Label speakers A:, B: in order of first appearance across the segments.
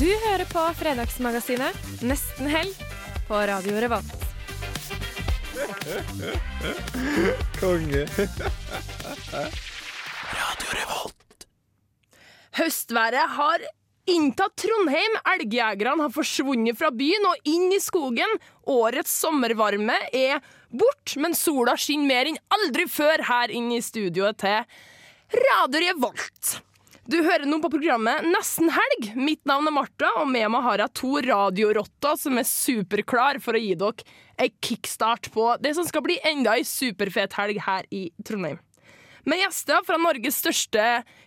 A: Du hører på Fredagsmagasinet Nesten helg på Radio Revolt.
B: Konge. Radio Revolt.
C: Høstværet har inntatt Trondheim. Elgjegerne har forsvunnet fra byen og inn i skogen. Årets sommervarme er bort, men sola skinner mer enn aldri før her inne i studioet til Radio Revolt. Du hører nå på programmet Nesten helg. Mitt navn er Martha, og med meg har jeg to radiorotter som er superklar for å gi dere en kickstart på det som skal bli enda ei superfet helg her i Trondheim. Med gjester fra Norges største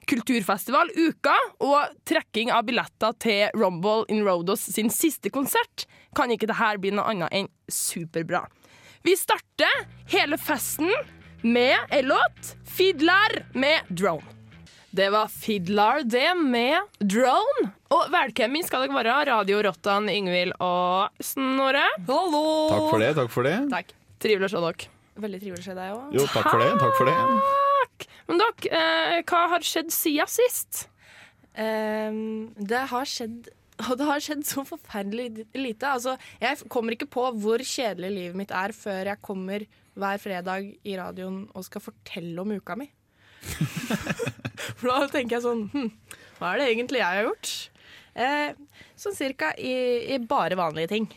C: kulturfestival, Uka, og trekking av billetter til Rumble in Rodos sin siste konsert, kan ikke dette bli noe annet enn superbra. Vi starter hele festen med en låt, 'Fiddler' med Drone. Det var Fiddler, det, med Drone. Og velkommen skal dere være, Radio Rottan, Yngvild og Snorre. Hallo!
D: Takk for det. takk for det
C: Takk. Trivelig å se dere.
A: Veldig trivelig å se deg òg.
D: Jo, takk for det. takk for det
C: Takk. Men dere, eh, hva har skjedd siden sist?
A: det har skjedd og det har skjedd så forferdelig lite. Altså, jeg kommer ikke på hvor kjedelig livet mitt er før jeg kommer hver fredag i radioen og skal fortelle om uka mi. For da tenker jeg sånn hm, Hva er det egentlig jeg har gjort? Eh, sånn cirka i, i bare vanlige ting.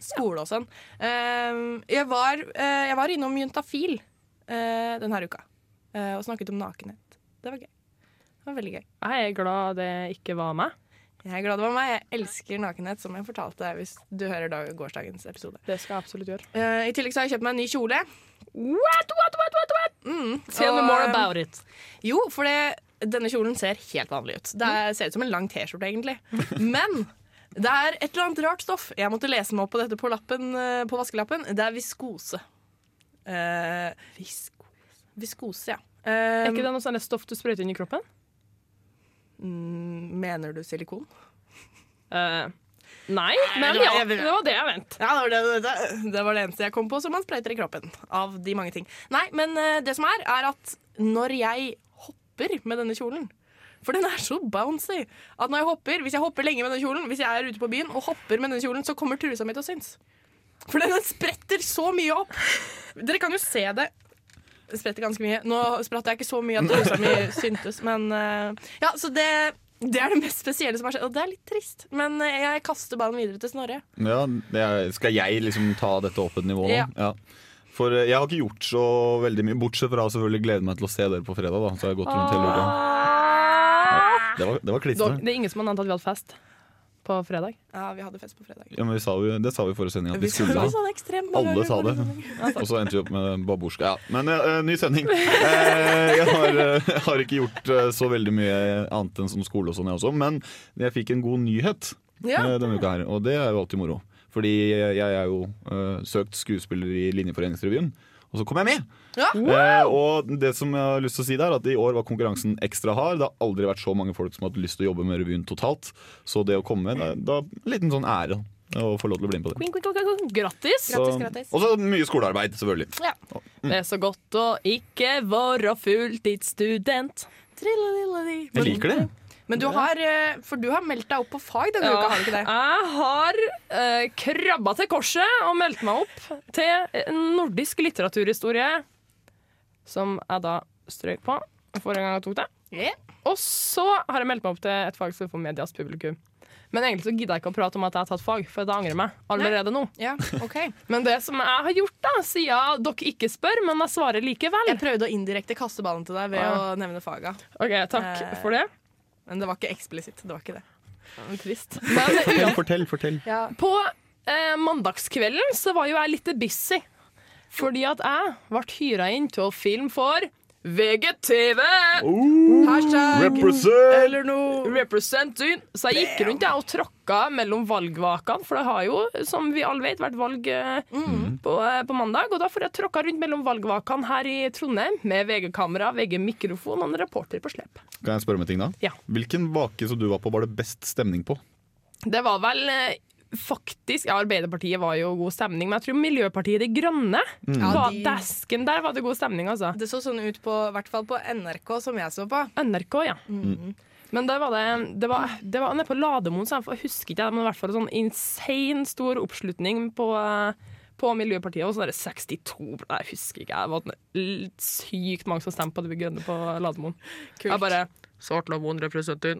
A: Skole og sånn. Eh, jeg, var, eh, jeg var innom Juntafil eh, denne uka eh, og snakket om nakenhet. Det var gøy. Det var veldig gøy.
C: Jeg er glad det ikke var meg.
A: Jeg er glad det var meg. Jeg elsker nakenhet, som jeg fortalte deg hvis du hører dag, gårsdagens episode.
C: Det skal jeg absolutt gjøre.
A: Eh, I tillegg så har jeg kjøpt meg en ny kjole.
C: What, what, what, what, what?
A: Mm,
C: Tell me more
A: eh,
C: about it.
A: Jo, for det, denne kjolen ser helt vanlig ut. Det er, ser ut som en lang T-skjorte, egentlig. Men det er et eller annet rart stoff. Jeg måtte lese meg opp på dette på, lappen, eh, på vaskelappen. Det er viskose. Uh, viskose, ja. Eh,
C: Er ikke det noe sånn stoff du sprøyter inn i kroppen?
A: mm, mener du silikon?
C: Eh, nei, men ja, det var det jeg vent.
A: Ja, det var det, det, det var det eneste jeg kom på som man sprøyter i kroppen. Av de mange ting. Nei, men eh, det som er, er at når jeg hopper med denne kjolen For den er så bouncy at når jeg hopper, hvis jeg hopper lenge med denne kjolen, hvis jeg er ute på byen og hopper med denne kjolen, så kommer trusa mi til å synes. For den spretter så mye opp. Dere kan jo se det. Det spretter ganske mye. Nå spratt jeg ikke så mye at trusa mi syntes, men uh, Ja, så det det er det mest spesielle som har skjedd, og det er litt trist. Men eh, jeg kaster ballen videre til Snorre.
D: Ja, er, Skal jeg liksom ta dette opp et nivå nå?
A: Ja.
D: For eh, jeg har ikke gjort så veldig mye, bortsett fra selvfølgelig glede meg til å se dere på fredag. da Så har jeg gått rundt hele uka. Det var, det var
C: Dere, det er ingen som har antatt at vi hadde fest på fredag.
A: Ja, vi hadde fest på fredag.
D: Ja, men vi sa jo, det sa vi i forrige sending at vi
A: Vi
D: skulle ha. Alle sa det. Og så endte vi opp med babusjka. Ja. Men uh, ny sending. Uh, jeg har, eh, har ikke gjort så veldig mye annet enn som skole og sånn, jeg også. Men jeg fikk en god nyhet
A: Ja.
D: denne uka her, og det er jo alltid moro. Fordi jeg er jo søkt skuespiller i Linjeforeningsrevyen, og så kom jeg med!
A: Ja.
D: Eh, og det som jeg har lyst til å si der, at i år var konkurransen ekstra hard. Det har aldri vært så mange folk som har hatt lyst til å jobbe med revyen totalt. Så det å komme med, det er en liten sånn ære å få lov til å bli med på det.
C: Grattis!
D: Så-
A: Grattis, grattis.
D: Og så mye skolearbeid, selvfølgelig.
A: Ja.
C: Det er så godt å ikke være fulltidsstudent.
D: Jeg liker det.
A: Men du har, eh, for du har meldt deg opp på fag denne uka, har du ikke det?
C: Jeg har uh, krabba til korset og meldt meg opp til eh, nordisk litteraturhistorie, som jeg da strøk på forrige gang jeg tok det.
A: Yeah.
C: Og så har jeg meldt meg opp til et fag som for medias publikum. Men egentlig så gidder jeg ikke å prate om at jeg har tatt fag, for det angrer jeg meg allerede nå.
A: Ja, okay.
C: Men det som jeg har gjort, da, siden dere ikke spør, men jeg svarer likevel
A: Jeg prøvde å indirekte kaste ballen til deg ved
C: ah.
A: å nevne faga.
C: OK, takk
A: Eh,
C: for det.
A: Men det var ikke eksplisitt. Det var ikke det.
C: Trist. Men
D: Fortell, fortell, fortell.
C: På eh, mandagskvelden så var jo jeg litt busy. Fordi at jeg ble hyra inn til å filme for VGTV!
A: Hashtag
D: Represent!
A: eller noe.
C: Representing. Så jeg gikk rundt jeg, og tråkka mellom valgvakene, for det har jo, som vi alle vet, vært valg mm. på, eh, på mandag. Og da får jeg tråkka rundt mellom valgvakene her i Trondheim med VG-kamera, VG-mikrofon og en reporter på slep.
D: Kan jeg spørre om en ting da?
C: Ja.
D: Hvilken vake som du var på, var det best stemning på?
C: Det var vel eh, faktisk Ja, Arbeiderpartiet var jo god stemning, men jeg tror Miljøpartiet De Grønne
A: mm.
C: var
A: de-
C: Desken der var det god stemning, altså.
A: Det så sånn ut på, i hvert fall på NRK, som jeg så på.
C: NRK, ja. Men der var det Det var, det var nede på Lademoen, så jeg husker ikke, det, men i hvert fall sånn insane stor oppslutning på på Miljøpartiet, og så er det 62 Jeg husker ikke. jeg var sykt mange som stemte på De Grønne på Lademoen.
A: Kult.
C: Jeg bare Svartlamoen representerer.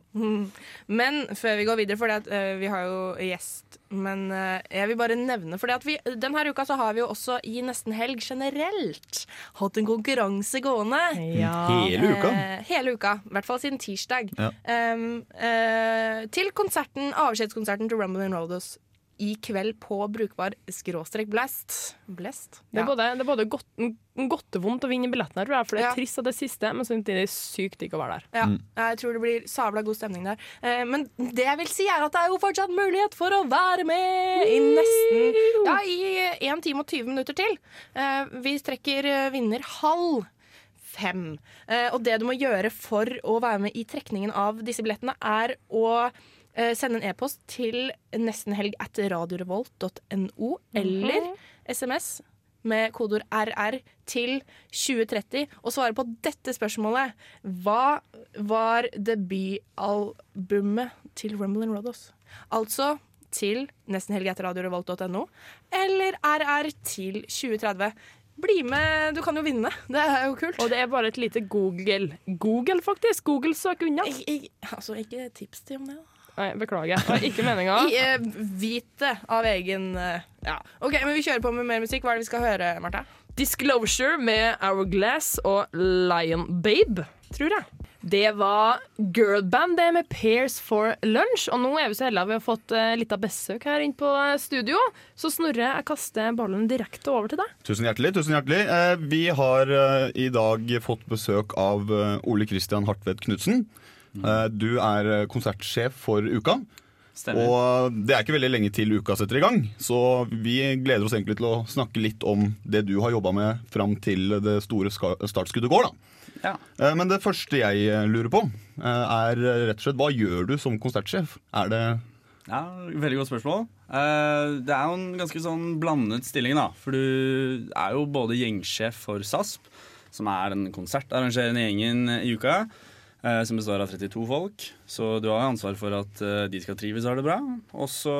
A: Men før vi går videre, for vi har jo gjest Men uh, jeg vil bare nevne For vi, denne uka så har vi jo også i Nesten Helg generelt hatt en konkurranse gående.
D: Hele uka?
A: Uh, hele uka. I hvert fall siden tirsdag.
D: Ja.
A: Um, eh, til konserten, avskjedskonserten til Rumble in Rodos i kveld på brukbar skråstrek blast. Blest?
C: Det er
A: Ja.
C: både, det er både godt, godt og vondt å vinne billetten her, tror jeg, for det er
A: Ja.
C: trist at det er siste, men samtidig sykt digg å være der.
A: Ja, jeg tror det blir sabla god stemning der. Eh, men det jeg vil si er at det er jo fortsatt mulighet for å være med i nesten Ja, i 1 time og 20 minutter til. Eh, vi trekker eh, vinner halv fem. Eh, og det du må gjøre for å være med i trekningen av disse billettene, er å eh, sende en e-post til nestenhelg at radiorevolt.no eller SMS med kodeord RR til 2030 og svare på dette spørsmålet. Hva var debutalbumet til Rumble and Rodos? Altså til nestenhelg.radiorevolt.no eller RR til 2030. Bli med, du kan jo vinne. Det er jo kult.
C: Og det er bare et lite Google. Google, faktisk. Google søk unna.
A: Jeg, jeg, altså, ikke tips til om det, da.
C: Nei, beklager. Det var ikke meninga.
A: Uh, eh, Vit det av egen uh, Ja. OK, men vi kjører på med mer musikk. Hva er det vi skal høre, Martha?
C: Disclosure med Hourglass og Lion Babe, tror jeg. Det var girlband det med Pairs for Lunch. Og nå er vi så heldige at vi har fått uh, litt av besøk her inne på eh, studio. Så Snorre, jeg kaster ballen direkte over til deg.
D: Tusen hjertelig. tusen hjertelig. Eh, vi har eh, i dag fått besøk av eh, Ole Christian Hartvedt Knutsen. Eh, du er eh, konsertsjef for uka.
E: Stemmer.
D: Og det er ikke veldig lenge til uka setter i gang, så vi gleder oss egentlig til å snakke litt om det du har jobba med fram til det store startskuddet går. da.
E: Ja.
D: Eh, Men det første jeg lurer på, er rett og slett hva gjør du som konsertsjef? Er det
E: ja, Veldig godt spørsmål. Det er jo en ganske sånn blandet stilling, da. For du er jo både gjengsjef for SASP, som er den konsertarrangerende gjengen i uka. Eh, Som består av 32 folk. Så du har ansvar for at eh, de skal trives og ha det bra. Og så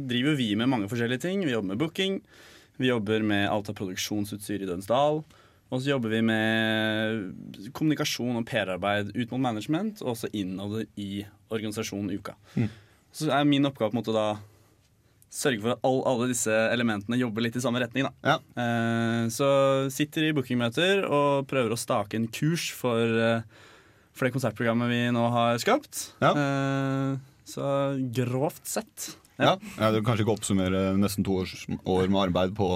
E: driver vi med mange forskjellige ting. Vi jobber med booking. Vi jobber med alt av produksjonsutstyr i Dønsdal. Og så jobber vi med kommunikasjon og PR-arbeid ut mot management, og også innad i organisasjonen Uka. Så er min oppgave på en måte da sørge for at all, alle disse elementene jobber litt i samme retning. da.
D: Ja.
E: Eh, så sitter i bookingmøter og prøver å stake en kurs for, for det konsertprogrammet vi nå har skapt.
D: Ja.
E: Eh, så grovt sett.
D: Ja, ja Du kan kanskje ikke oppsummere nesten to års, år med arbeid på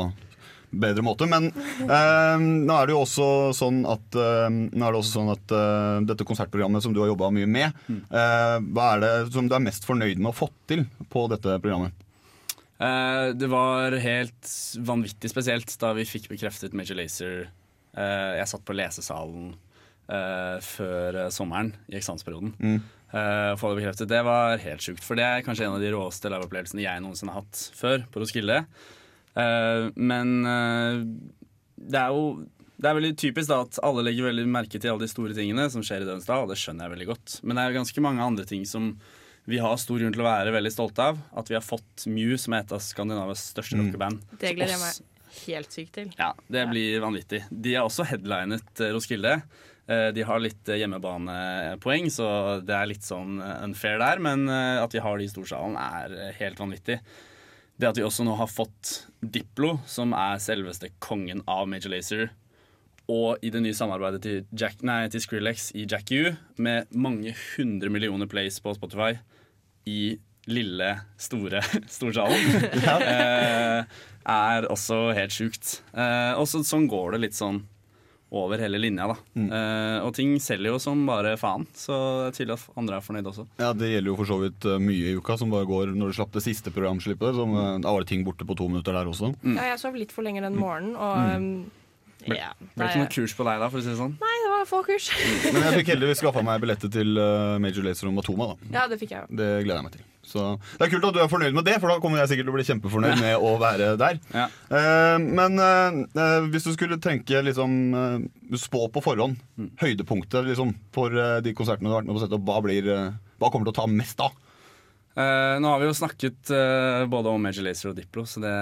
D: bedre måte, men eh, nå er det jo også sånn at, eh, nå er det også sånn at eh, dette konsertprogrammet som du har jobba mye med, eh, hva er det som du er mest fornøyd med å fått til på dette programmet?
E: Det var helt vanvittig spesielt da vi fikk bekreftet Major Lazer. Jeg satt på lesesalen eh, før eh, sommeren i eksamensperioden. Mm. Uh, få det bekreftet, det var helt sjukt. For det er kanskje en av de råeste liveopplevelsene jeg noensinne har hatt før på Roskilde. Uh, men det er jo det er veldig typisk da at alle legger veldig merke til alle de store tingene som skjer i Dønsdal, og det skjønner jeg veldig godt. Men det er ganske mange andre ting som vi har stor grunn til å være veldig stolte av. At vi har fått Mew, som er et av Skandinavias største rockeband.
A: Det gleder jeg meg helt sykt til.
E: Ja, det blir vanvittig. De har også headlinet Roskilde. Eh, De har litt eh, hjemmebanepoeng, så det er litt sånn eh, unfair der. Men at vi har de i storsalen, er helt vanvittig. Det at vi også nå har fått Diplo, som er selveste kongen av Major Lazer, og i det nye samarbeidet til, Jack, nei, til Skrillex i Jack U, med mange hundre millioner plays på Spotify i lille, store storsalen, er også helt sjukt. Og så- sånn går det litt sånn over hele linja. da Eh, Og ting selger jo som bare faen, så det er tydelig at andre er fornøyd også.
D: Ja, Det gjelder jo for så vidt eh, mye i uka, som bare går når du slapp det siste programslippet. Som, eh, da var det ting borte på to minutter der også.
A: Ja, jeg sov litt for lenge den morgenen, og um, ja,
E: Ble ikke noe kurs på deg da, for å si det sånn?
A: nei, det var få kurs.
D: Men jeg fikk heldigvis skaffa meg billetter til Major Lazer og Matoma. da
A: Ja, det fikk jeg jo.
D: Det gleder jeg meg til. Så Det er kult at du er fornøyd med det, for da kommer jeg sikkert til å bli kjempefornøyd med å være der.
E: Ja.
D: Uh, men eh, hvis du skulle tenke liksom uh, Spå på forhånd høydepunktet liksom, for de konsertene du har vært med på å sette hva, blir, hva kommer til å ta mest av?
E: Nå har vi jo snakket både om Major Lazer og Diplo, så det,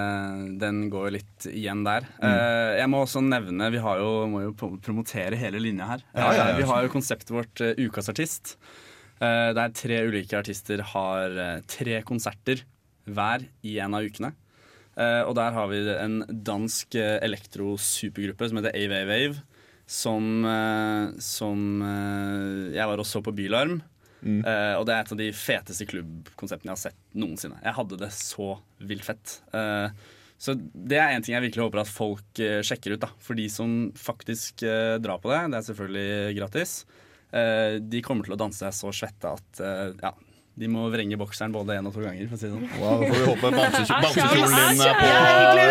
E: den går litt igjen der. Eh, jeg må også nevne Vi har jo, må jo promotere hele linja her.
D: Ja, ja,
E: vi har jo konseptet vårt Ukas artist. Eh, der tre ulike artister har eh, tre konserter hver i en av ukene. Eh, og der har vi en dansk elektro-supergruppe som heter Ave Ave Ave. Som, som jeg var og så på Bylarm. Eh, og det er et av de feteste klubbkonseptene jeg har sett noensinne. Jeg hadde det så vilt fett. Uh, så det er en ting jeg virkelig håper at folk uh, sjekker ut. da For de som faktisk drar på det, det er selvfølgelig gratis. Eh, de kommer til å danse så svette at eh, ja, de må vrenge bokseren både én og to ganger. For å si det sånn.
D: Wow, får vi håpe bamsekjolen din er på,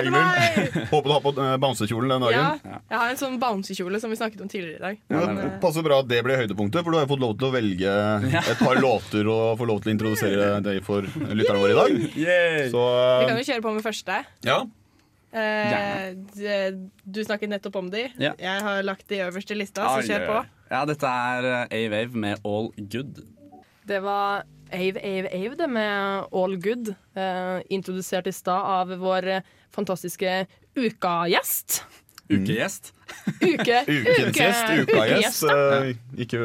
D: Ingvild. Håper du har på eh, bamsekjolen den
A: Ja,
D: dagen.
A: jeg har en sånn bouncy-kjole som vi snakket om tidligere i dag.
D: Ja,
A: Men,
D: det passer bra at det blir høydepunktet, for du har fått lov til å velge et par låter og få lov til å introdusere deg for lytterne våre i dag. Så
A: vi kan jo kjøre på med første.
D: ja.
A: Eh, du snakket nettopp om de.
E: Ja.
A: Jeg har lagt de øverst i lista, så kjør på.
E: Ja, dette er eh, Ave Ave med All Good.
C: Det var Ave, Ave, Ave, det med All Good. Eh, introdusert i stad av vår eh, fantastiske ukagjest.
E: Ukegjest.
C: Uke,
D: Ukens gjest,
C: uke-
D: ukagjest. eh, Ikke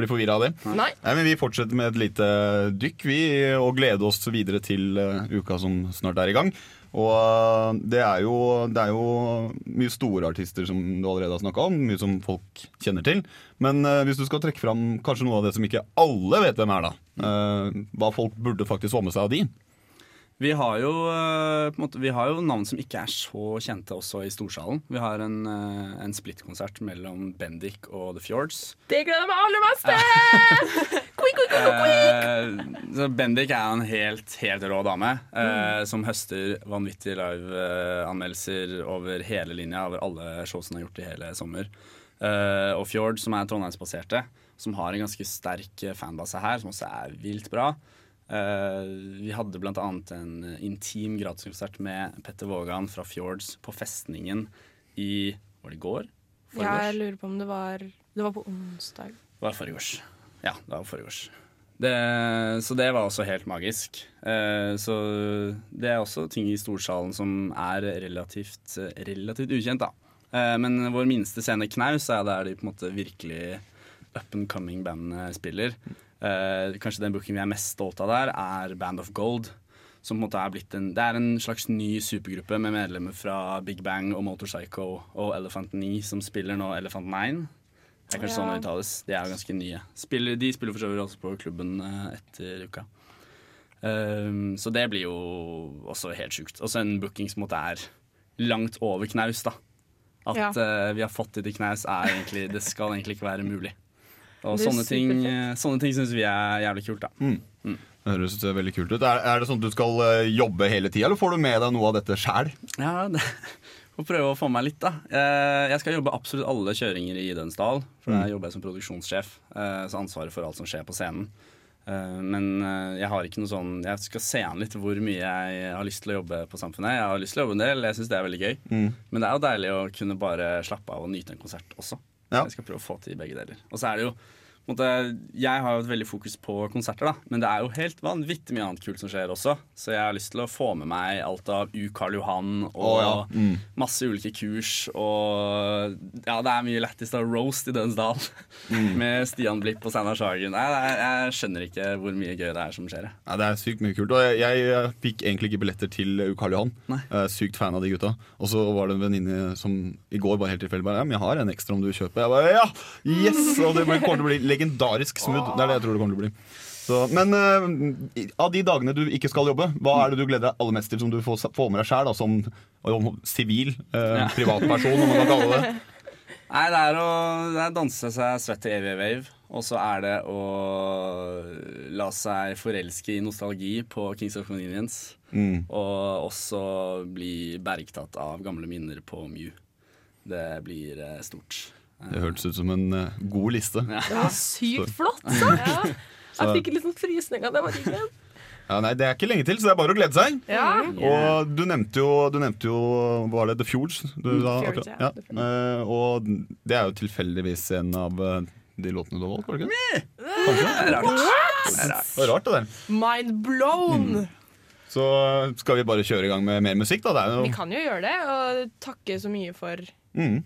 D: bli forvirra av det.
C: Nei.
D: Nei, men Vi fortsetter med et lite dykk vi, og gleder oss videre til eh, uka som snart er i gang. Og eh, det er jo, det er jo mye store artister som du allerede har snakka om, mye som folk kjenner til. Men uh, hvis du skal trekke fram kanskje noe av det som ikke alle vet hvem er, da. Uh, hva folk burde faktisk få med seg av de.
E: Vi har, jo, uh, på en måte, vi har jo navn som ikke er så kjente også i Storsalen. Vi har en, en splittkonsert mellom Bendik og The Fjords.
C: Det gleder jeg meg aller mest til!
E: Eh, så Bendik er en helt, helt rå dame eh, som høster vanvittige live-anmeldelser over hele linja, over alle showsene han har gjort i hele sommer. Eh, og Fjord, som er trondheimsbaserte, som har en ganske sterk eh, fanbase her, som også er vilt bra. Eh, vi hadde annet en intim gratiskonsert med Petter Vågan fra Fjords på Festningen i Var det i går?
A: Ja, jeg lurer på om det var Det var på onsdag.
E: Det var forrige års. Ja, det var forgårs. Det, så det var også helt magisk. Eh, så det er også ting i storsalen som er relativt, relativt ukjent, da. Eh, men vår minste scene, Knaus, er der de på en måte virkelig up and coming bandene spiller. Eh, kanskje den booken vi er mest stolt av der, er Band of Gold. Som på en måte er blitt en, det er en slags ny supergruppe med medlemmer fra Big Bang og Motorpsycho og Elephant 9 som spiller nå Elephant Nine. Det er kanskje sånn det uttales. De er jo ganske nye. Spiller, de spiller for så vidt også på klubben eh, etter uka. Um, så det blir jo også helt sjukt. Også en booking som er langt over knaus, da. At
A: Ja.
E: uh, vi har fått det til knaus, er egentlig, det skal egentlig ikke være mulig. Og sånne ting, eh, sånne ting syns vi er jævlig kult, da.
D: Det høres veldig kult ut. Er, er det sånn at du skal jobbe hele tida, eller får du med deg noe av dette sjæl?
E: Ja, det, Får prøve å få meg litt, da. Eh, Jeg skal jobbe absolutt alle kjøringer i Idønsdal. For der jobber jeg som produksjonssjef, eh, så ansvaret for alt som skjer på scenen. Eh, Men jeg har ikke noe sånn Jeg skal se an litt hvor mye jeg har lyst til å jobbe på Samfunnet. Jeg har lyst til å jobbe en del, jeg syns det er veldig gøy. Men det er jo deilig å kunne bare slappe av og nyte en konsert også.
D: Ja.
E: Jeg skal prøve å få til begge deler. Og så er det jo Jeg har jo et veldig fokus på konserter, da men det er jo helt vanvittig mye annet kult som skjer også. Så jeg har lyst til å få med meg alt av U. Karl Johan og
D: oh, ja. Mm.
E: masse ulike kurs. Og ja, det er mye lættis av roast i Dønsdal
D: Mm.
E: med Stian Blipp og Steinar Sagen. Jeg, jeg skjønner ikke hvor mye gøy det er som skjer.
D: Ja, Det er sykt mye kult. Og jeg, jeg, fikk egentlig ikke billetter til U Karl Johan. Jeg er sykt fan av de gutta. Og så var det en venninne som i går bare helt tilfeldig bare Ja, men jeg har en ekstra om du kjøper. Jeg bare ja! Yes! Og det kommer til å bli legendarisk smooth. Det er det jeg tror det kommer til å bli. Så, men uh, av de dagene du ikke skal jobbe, hva er det du gleder deg aller mest til som du får, får med deg sjæl, som sivil
E: uh,
D: privatperson, om man kan kalle det?
E: Nei, det er å det er danse seg svett til evig wave. Og så er det å la seg forelske i nostalgi på Kings of Convenience.
D: Mm.
E: Og også bli bergtatt av gamle minner på Mew. Det blir eh, stort.
D: Det hørtes ut som en uh, god liste.
C: Det var sykt flott sagt! Jeg fikk litt sånn frysninger. Det var digg.
D: Ja, nei, Det er ikke lenge til, så det er bare å glede seg.
C: Ja.
D: Og du nevnte jo, du nevnte jo Var det The Fjords? Du, da,
A: Fjords, ja.
D: ja. Eh, og det er jo tilfeldigvis en av uh, de låtene du har valgt, var det ikke? Kanskje?
E: Det er rart. Det er rart.
D: Det var rart, det der.
A: Mind blown!
D: Så skal vi bare kjøre i gang med mer musikk, da. Det er
A: Vi kan jo gjøre det, og takke så mye for
D: mm,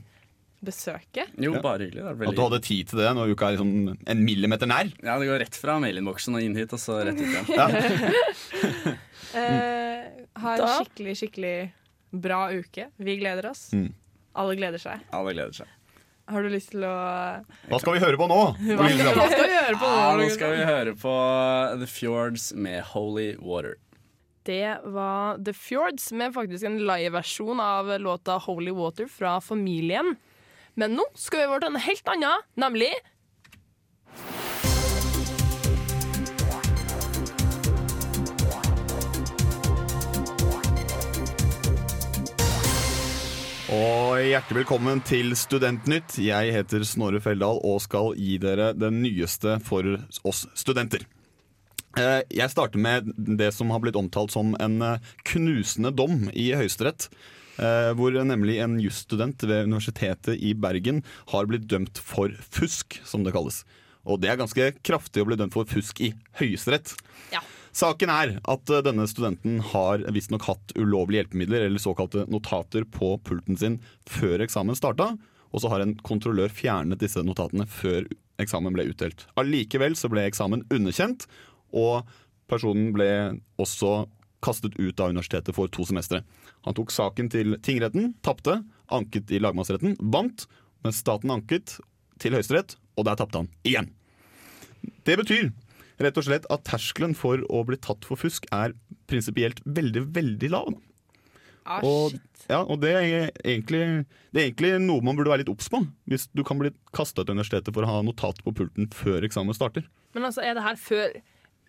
A: besøket.
E: Jo,
D: Ja.
E: bare hyggelig.
D: At du hadde tid til det når uka er liksom en millimeter nær.
E: Ja, det går rett fra mailinnboksen og inn hit, og så rett ut igjen.
A: Eh, ha en
C: Da-
A: skikkelig, skikkelig bra uke. Vi gleder oss.
D: Mm.
A: Alle gleder seg.
E: Alle gleder seg.
A: Har du lyst til å
D: Hva skal vi høre på nå?
A: Hva skal, hva skal vi høre på
E: nå?
A: nå?
E: nå skal vi høre på The Fjords med Holy Water.
C: Det var The Fjords med faktisk en liveversjon av låta Holy Water fra Familien. Men nå skal vi over til en helt annen, nemlig
D: Og hjertelig velkommen til Studentnytt. Jeg heter Snorre Feldal og skal gi dere det nyeste for oss studenter. Eh, Jeg starter med det som har blitt omtalt som en eh, knusende dom i Høyesterett. Eh, Hvor nemlig en jusstudent ved Universitetet i Bergen har blitt dømt for fusk, som det kalles. Og det er ganske kraftig å bli dømt for fusk i Høyesterett.
C: Ja.
D: Saken er at eh, denne studenten har visstnok hatt ulovlige hjelpemidler, eller såkalte notater, på pulten sin før eksamen starta. Og så har en kontrollør fjernet disse notatene før eksamen ble utdelt. Allikevel så ble eksamen underkjent, og personen ble også kastet ut av universitetet for to semestre. Han tok saken til tingretten, tapte, anket i lagmannsretten, vant, men staten anket til Høyesterett, og der tapte han igjen. Det betyr rett og slett at terskelen for å bli tatt for fusk er prinsipielt veldig, veldig lav.
A: Ah,
D: Og, ja, og det, er egentlig, det er egentlig noe man burde være litt obs på. Hvis du kan bli kasta ut av universitetet for å ha notat på pulten før eksamen starter.
C: Men altså, er det her før,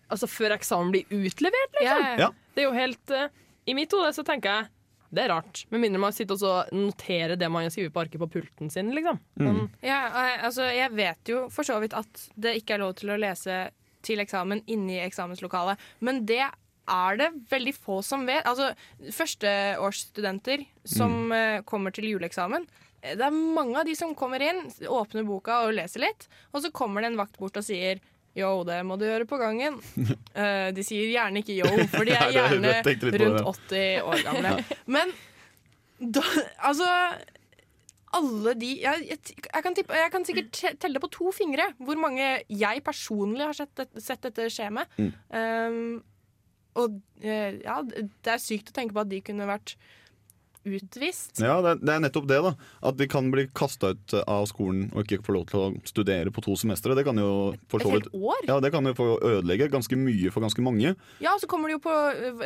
C: altså før eksamen blir utlevert, liksom?
A: Ja.
C: Det er jo helt eh, I mitt hode så tenker jeg det er rart. Med mindre man sitter og så noterer det man har skrevet på arket på pulten sin, liksom. Men,
A: Ja, eh, altså, jeg vet jo for så vidt at det ikke er lov til å lese til eksamen inne i eksamenslokalet, men det er det veldig få som vet. Altså, Førsteårsstudenter som eh, kommer til juleeksamen. eh, Det er mange av de som kommer inn, åpner boka og leser litt, og så kommer det en vakt bort og sier Yo, det må du gjøre på gangen. Uh, de sier gjerne ikke yo, for de er gjerne rundt 80 år gamle. Men da, altså alle de jeg, jeg, jeg, kan tippe, jeg kan sikkert telle på to fingre hvor mange jeg personlig har sett, sett dette skje med.
D: Mm.
A: Um, og eh, ja, det er sykt å tenke på at de kunne vært utvist.
D: Ja, det er, det er nettopp det, da. At de kan bli kasta ut av skolen og ikke få lov til å studere på to semestre. Det kan jo for så vidt? Ja, det kan jo få ødelegge ganske mye for ganske mange.
A: Ja, og så kommer de jo på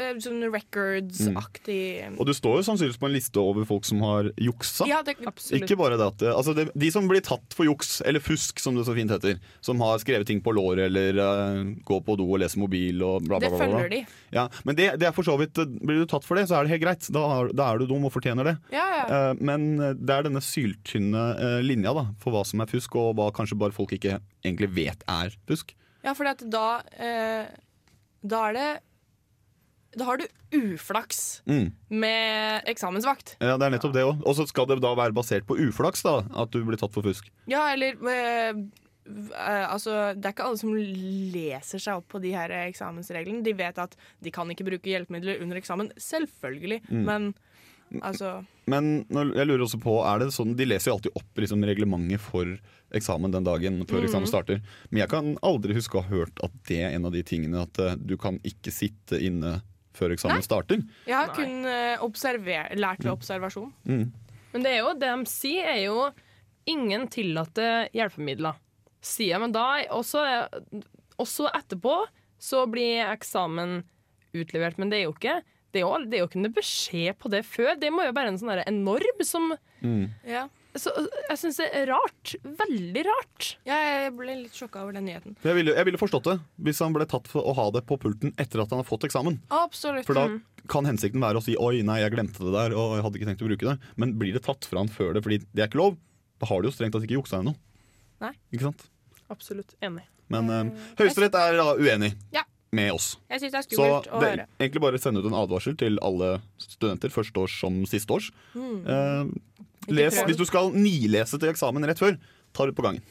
A: eh, sånn records-aktig
D: Og du står jo sannsynligvis på en liste over folk som har juksa.
A: Ja, det,
C: absolutt.
D: Ikke bare det at altså det, De som blir tatt for juks, eller fusk som det så fint heter, som har skrevet ting på låret eller uh, går på do og leser mobil og bla, bla, bla. Det
A: følger de.
D: Ja, men det, det er for så vidt eh, Blir du tatt for det, så er det helt greit. Da, da er du dum og fortjener det.
A: Ja, ja.
D: Eh, men eh, det er denne syltynne eh, linja da, for hva som er fusk, og hva kanskje bare folk ikke egentlig vet er fusk.
A: Ja, for da Da er det Da har du uflaks
D: Mm.
A: med eksamensvakt.
D: Ja, det er nettopp det òg. Og så skal det da være basert på uflaks, da, at du blir tatt for fusk.
A: Ja, eller øh, eh, Altså, det er ikke alle som leser seg opp på de her eksamensreglene. De vet at de kan ikke bruke hjelpemidler under eksamen. Selvfølgelig.
D: Mm.
A: Men altså
D: Men jeg lurer også på, er det sånn, de leser jo alltid opp liksom, reglementet for eksamen den dagen før eksamen starter. Men jeg kan aldri huske å ha hørt at det er en av de tingene at uh, du kan ikke sitte inne før eksamen starter.
A: Jeg har
C: Nei.
A: kun uh, lært ved observasjon.
D: Mm.
C: men det er jo det de sier, er jo ingen tillatte hjelpemidler. Sier jeg, men da også, også etterpå så blir eksamen utlevert. Men det er jo ikke det er jo, det er jo ikke noe beskjed på det før. Det må jo være en sånn der, en som
D: Mm.
A: Ja.
C: så, jeg syns det er rart. Veldig rart.
A: Jeg ble litt sjokka over den nyheten.
D: Jeg ville, jeg ville forstått det hvis han ble tatt for å ha det på pulten etter at han har fått eksamen.
A: Absolutt.
D: For da kan hensikten være å si 'oi, nei, jeg glemte det der', og jeg hadde ikke tenkt å bruke det. Men blir det tatt fra han før det fordi det er ikke lov, da har du jo strengt tatt ikke juksa ennå.
A: Nei.
D: Ikke sant?
C: Absolutt enig.
D: Men eh, Høyesterett er da uenig
A: Ja.
D: Med oss.
A: Jeg synes det er
D: Så
A: skummelt å
D: det,
A: høre.
D: egentlig bare sende ut en advarsel til alle studenter, førsteårs som sisteårs. Eh, les, hvis du skal nilese til eksamen rett før, ta det på gangen.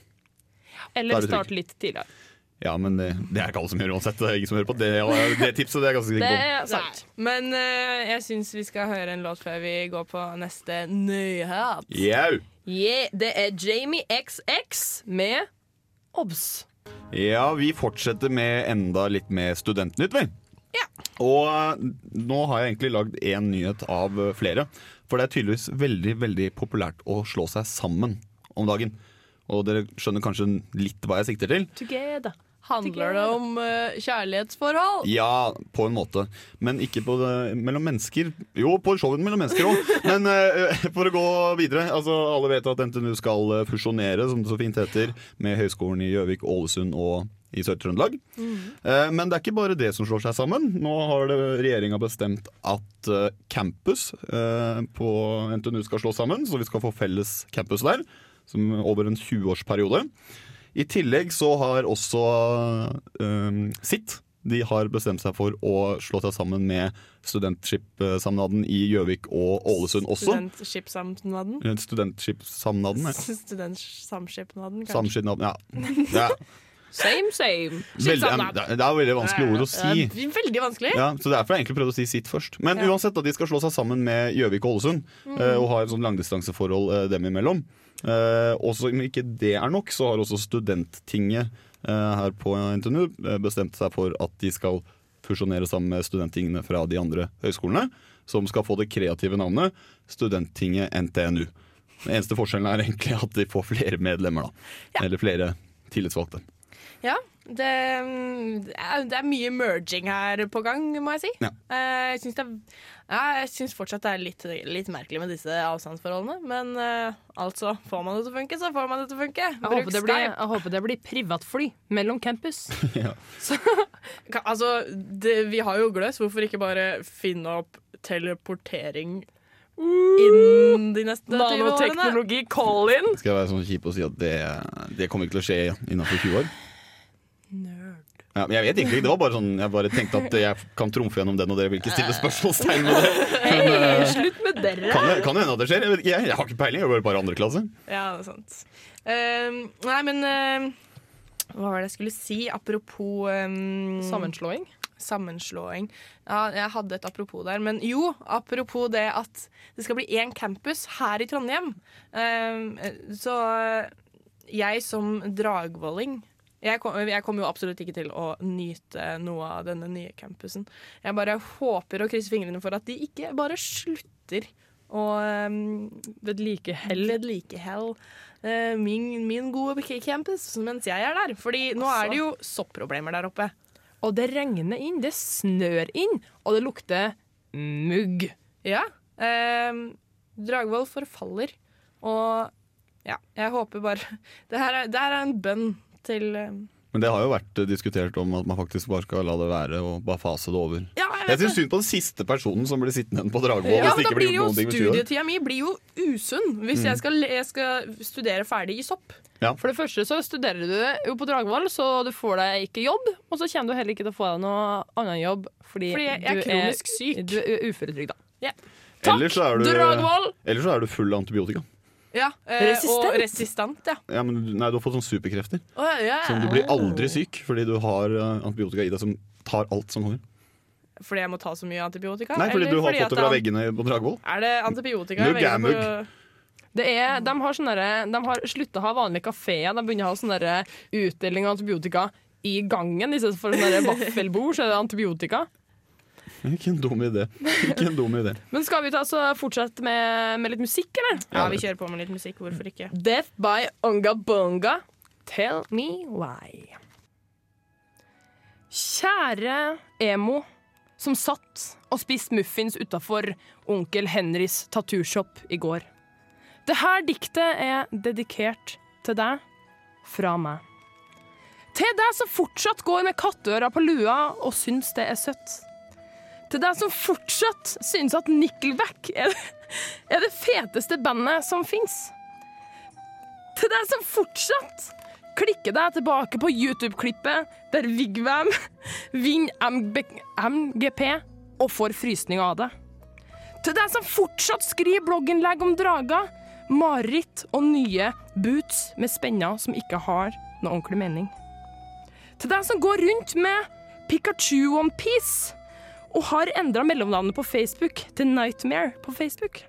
C: Eller
D: er
C: start litt tidligere.
D: Ja, men det, det er ikke alle som gjør uansett. Det er ingen som hører på det, det tipset. Det er ganske
C: Det
D: sikker på.
C: er sant.
A: Men eh, jeg syns vi skal høre en låt før vi går på neste nyhet.
D: Jau!
C: Yeah, det er Jamie XX med Obs.
D: Ja, vi fortsetter med enda litt med Studentnytt, vi. Og eh, nå har jeg egentlig lagd én nyhet av eh, flere. For det er tydeligvis veldig veldig populært å slå seg sammen om dagen. Og dere skjønner kanskje litt hva jeg sikter til?
C: Together.
A: Handler det om uh, kjærlighetsforhold?
D: Ja, på en måte. Men ikke på det, mellom mennesker. Jo, på showet mellom mennesker òg. Men uh, for å gå videre. Altså, alle vet at NTNU skal eh, fusjonere, som det så fint heter, med Høgskolen i Gjøvik, Ålesund og i Sør-Trøndelag. Eh, men det er ikke bare det som slår seg sammen. Nå har regjeringa bestemt at uh, campus uh, på NTNU skal slås sammen, så vi skal få felles campus der. Som over en 20-årsperiode. I tillegg så har også um, SIT de har bestemt seg for å slå seg sammen med Studentskipsamnaden i Gjøvik og Ålesund også.
A: Studentskipsamnaden?
D: Eh, Studentskipsamnaden, ja.
A: Studentsamskipnaden, kanskje.
D: Samskipnaden, ja. ja.
C: Same, same.
D: Veldig, det er veldig vanskelig ord å si.
A: Eh, Veldig vanskelig.
D: Ja, så Derfor har jeg egentlig prøvd å si sitt først. Men uansett, da, de skal slå seg sammen med Gjøvik og Ålesund. Mm. Og har et sånn langdistanseforhold eh, dem imellom. Eh, og som ikke det er nok, så har også Studenttinget eh, her på NTNU eh, bestemt seg for at de skal fusjonere sammen med studenttingene fra de andre høyskolene. Som skal få det kreative navnet Studenttinget NTNU. Den eneste forskjellen er egentlig at de får flere medlemmer, da. Eller flere tillitsvalgte.
A: Ja, det, mm, det, er, det er mye merging her på gang, må jeg si.
D: Ja.
A: Eh, jeg syns det er- ja, jeg syns fortsatt det er litt, litt merkelig med disse avstandsforholdene. Men eh, altså, får man det til å funke, så får man det til å funke.
C: Jeg håper, det blir, jeg håper det blir privatfly mellom campus.
A: så, Altså, det, vi har jo gløs, hvorfor ikke bare finne opp teleportering innen de neste 20 årene?
C: Nanoteknologi call-in.
D: Skal jeg være sånn kjip og si at det, det kommer ikke til å skje innenfor 20 år?
A: Nerd.
D: Ja, men jeg vet egentlig ikke, det var bare sånn Jeg bare tenkte at jeg kan trumfe gjennom den, og dere vil ikke stille spørsmålstegn med det.
C: Hei, slutt med dere.
D: Kan det kan det hende at det skjer? Jeg, vet jeg, jeg har ikke peiling. Jeg går bare andre klasse.
A: Ja, det er sant. Ehm, nei, men ehm, Hva var det jeg skulle si? Apropos um,
C: Sammenslåing.
A: sammenslåing. Ja, jeg hadde et apropos der. Men jo, apropos det at det skal bli én campus her i Trondheim. Ehm, så jeg som dragvolling jeg, kom, jeg kommer jo absolutt ikke til å nyte noe av denne nye campusen. Jeg bare håper og krysser fingrene for at de ikke bare slutter å um,
C: Vedlikehold.
A: vedlikehold eh, min, min gode campus mens jeg er der. Fordi nå er det jo soppproblemer der oppe.
C: Og det regner inn, det snør inn, og det lukter mugg.
A: Ja. Eh, Dragvoll forfaller, og ja, jeg håper bare Det her er, det her er en bønn til eh,
D: Men det har jo vært eh, diskutert om at man faktisk bare skal la det være og bare fase det over.
A: Ja, jeg
D: Jeg syns synd på den siste personen som blir sittende igjen på Dragvoll.
A: Ja,
D: hvis det ikke blir
A: blir
D: gjort
A: jo
D: noen ting med 20.
A: Studietida mi blir jo usunn hvis
D: Mm.
A: jeg, skal, jeg skal studere ferdig i sopp.
C: For det første så studerer du jo på Dragvoll, så du får deg ikke jobb. Og så kommer du heller ikke til å få deg noe annen jobb fordi,
A: Fordi jeg er
C: du
A: kronisk syk.
C: Du er uføretrygda.
D: Yeah. Du,
C: Dragvoll!
D: ellers så er du full av antibiotika.
A: Ja, eh,
C: Resistent.
A: Og resistent, ja.
D: Ja, men du- nei, du har fått sånne superkrefter.
A: Å, ja.
D: Som du blir aldri syk fordi du har eh, antibiotika i deg som tar alt som kommer.
A: Fordi jeg må ta så mye antibiotika?
D: Nei, fordi
A: eller
D: du har
A: fordi
D: fått
A: at
D: det fra veggene på Dragvoll.
A: Er det antibiotika?
D: Mugg
A: jeg
D: er
A: for
C: Det er, de har, sånne derre- de har slutta å ha vanlige kafeer. De begynner å ha sånn derre utdeling av antibiotika i gangen. I stedet for sånne derre vaffelbord, så er det antibiotika.
D: Ikke en dum idé. Ikke en dum idé.
C: Men skal vi ta så fortsette med, med litt musikk, eller?
A: Ja, vi kjører på med litt musikk. Hvorfor ikke?
C: Death by Onga Bunga. Tell me why. Kjære emo som satt og spiste muffins utafor onkel Henrys tattooshop i går. Det her diktet er dedikert til deg fra meg. Til deg som fortsatt går med kattører på lua og syns det er søtt. Til deg som fortsatt synes at Nickelback er, det feteste bandet som fins. Til deg som fortsatt klikker deg tilbake på YouTube-klippet der Vigvam vinner MGP og får frysning av det. Til deg som fortsatt skriver blogginnlegg om drager, mareritt og nye boots med spenner som ikke har noe ordentlig mening. Til deg som går rundt med Pikachu One Piece og har endra mellomnavnet på Facebook til Nightmare på Facebook.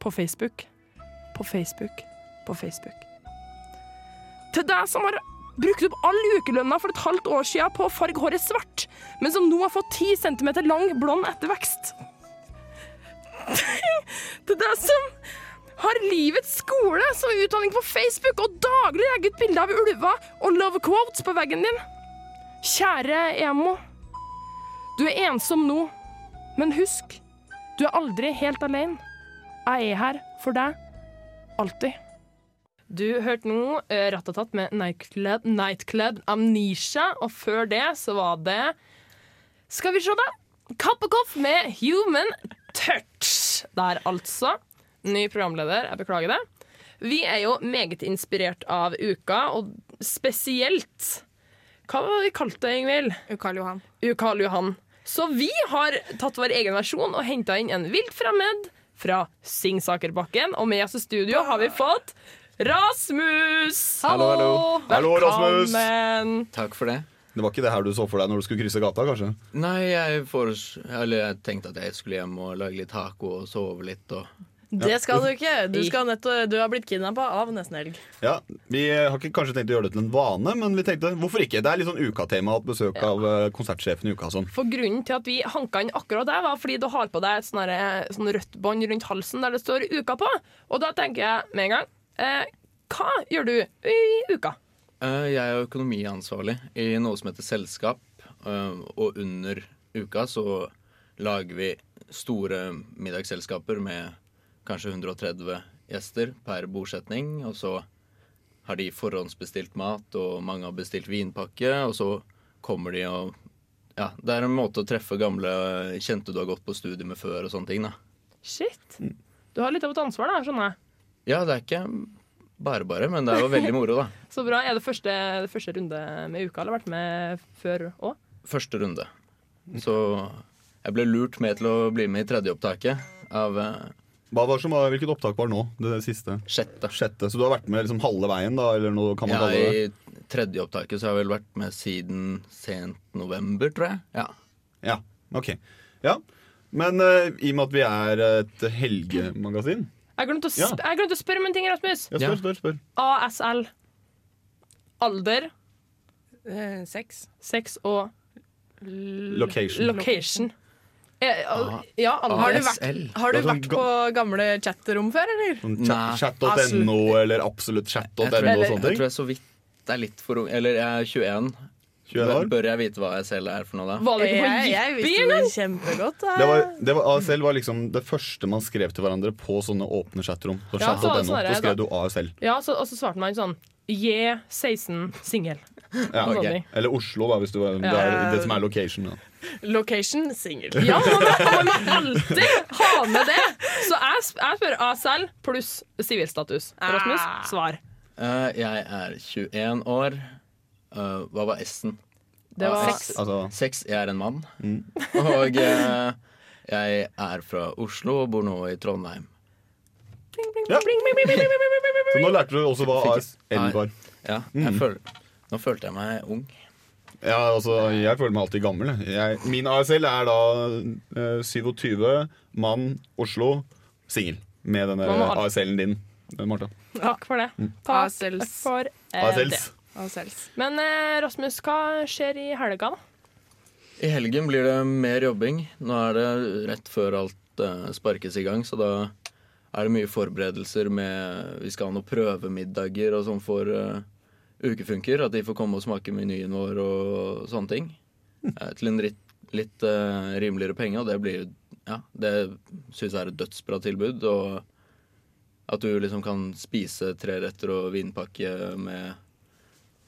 C: På Facebook, på Facebook, på Facebook. Til deg som har brukt opp all ukelønna for et halvt år siden på å farge håret svart, men som nå har fått 10 cm lang blond ettervekst. Til deg som har livets skole som utdanning på Facebook og daglig legger ut bilder av ulver og love quotes på veggen din. Kjære emo. Du er ensom nå, men husk, du er aldri helt alene. Jeg er her for deg. Alltid. Du hørte nå Ratatat Rattatat med Nightclub, Nightclub Amnesia, og før det så var det Skal vi se, da. Kappekoff med Human Touch. Der, altså. Ny programleder, jeg beklager det. Vi er jo meget inspirert av uka, og spesielt Hva var det vi kalte det, Ingvild?
A: Karl Johan.
C: Ukal Johan. Så vi har tatt vår egen versjon og henta inn en vilt fremmed fra Singsakerbakken. Og med oss i studio har vi fått Rasmus!
D: Hallo, hallo. Hallo, Rasmus.
C: Velkommen.
F: Takk for det.
D: Det var ikke det her du så for deg når du skulle krysse gata, kanskje?
F: Nei, jeg, for, eller jeg tenkte at jeg skulle hjem og lage litt taco og sove litt. Og
A: Det skal du ikke. Du, skal nettopp, du har blitt kidnappa av Nesten Helg.
D: Ja, Vi har ikke kanskje tenkt å gjøre det til en vane, men vi tenkte hvorfor ikke? Det er litt sånn ukatema å ha besøk av eh, konsertsjefen i uka. Sånn.
C: For Grunnen til at vi hanka inn akkurat det, var fordi du har på deg et sånn herre- sånn rødt bånd rundt halsen der det står 'Uka' på. Og da tenker jeg med en gang eh, Hva gjør du i uka?
F: Eh, jeg er økonomiansvarlig i noe som heter Selskap. eh, og under uka så lager vi store middagsselskaper med kanskje 130 gjester per bordsetning. Og så har de forhåndsbestilt mat, og mange har bestilt vinpakke. Og så kommer de og Ja, det er en måte å treffe gamle kjente du har gått på studie med før og sånne ting, da.
C: Shit. Du har litt av et ansvar, da, skjønner jeg.
F: Ja, det er ikke bare bare, men det er jo veldig moro, da.
C: Så bra. Er det første, det første runde med uka, eller vært med før òg?
F: Første runde. Så jeg ble lurt med til å bli med i tredjeopptaket av eh,
D: var som var, Hvilket opptak var nå? Det siste?
F: sjette.
D: Sjette. Så du har vært med liksom halve veien, da? Eller noe kan man
F: Ja,
D: kalle det?
F: I tredje opptaket så har jeg vel vært med siden sent november, tror jeg. Ja.
D: Ja, ok. Ja. Men uh, i og med at vi er et helgemagasin
C: Jeg glemte å,
D: Ja.
C: sp jeg glemte å spørre om en ting, Rasmus.
D: Ja, spør, spør, spør.
C: ASL. Alder,
A: Eh, sex.
C: sex og
D: Location.
C: location. Eh, ja.
A: Har du vært, har du
D: sånn
A: vært på gamle chatterom før, eller?
D: Sånn Chat.no eller absolutt chat.no og
F: jeg,
D: ting?
F: jeg tror jeg så vidt det er litt for ung. Eller jeg er 21.
D: 21
F: Bør,
D: år?
F: bør jeg vite hva ASL er for noe da?
C: Var det ikke på
A: Jeg, jeg
C: Jippi,
A: visste
C: eller?
A: det kjempegodt. eh.
D: Det var, det var, ASL var liksom det første man skrev til hverandre på sånne åpne chatrom. Så
C: Ja, så-
D: chat.no,
C: er
D: så skrev du ASL.
C: Ja, så, og så svarte man sånn J16 singel.
D: Ja,
C: Og sånne
D: ok.
C: ting.
D: Eller Oslo, da, hvis du det er det som er location. Da.
A: Location single.
C: Ja, man, man må alltid ha med det! Så jeg, jeg spør ASL pluss sivilstatus. Rasmus, svar.
F: Uh, jeg er 21 år. Uh, hva var S-en?
C: Det var
F: Sex.
D: Altså,
F: Sex. Jeg er en mann. Og uh, jeg er fra Oslo og bor nå i Trondheim.
D: ja. Så nå lærte du også hva ASL var.
F: Ja, jeg føl nå følte jeg meg ung.
D: Ja, altså, Jeg føler meg alltid gammel. Jeg, min ASL er da eh, 27, mann, Oslo, singel. Med denne ASL-en din, eh, Martha.
C: Takk for det. Takk
A: ASLs.
C: for eh, det.
D: ASLs.
A: ASLs.
C: Men eh, Rasmus, hva skjer i helga, da?
F: I helgen blir det mer jobbing. Nå er det rett før alt eh, sparkes i gang, så da er det mye forberedelser med Vi skal ha noen prøvemiddager og sånn for eh, ukefunker. At de får komme og smake menyen vår og sånne ting. Eh, til en litt, litt eh, rimeligere penge, og det blir Ja, det syns jeg er et dødsbra tilbud. Og At du liksom kan spise tre retter og vinpakke med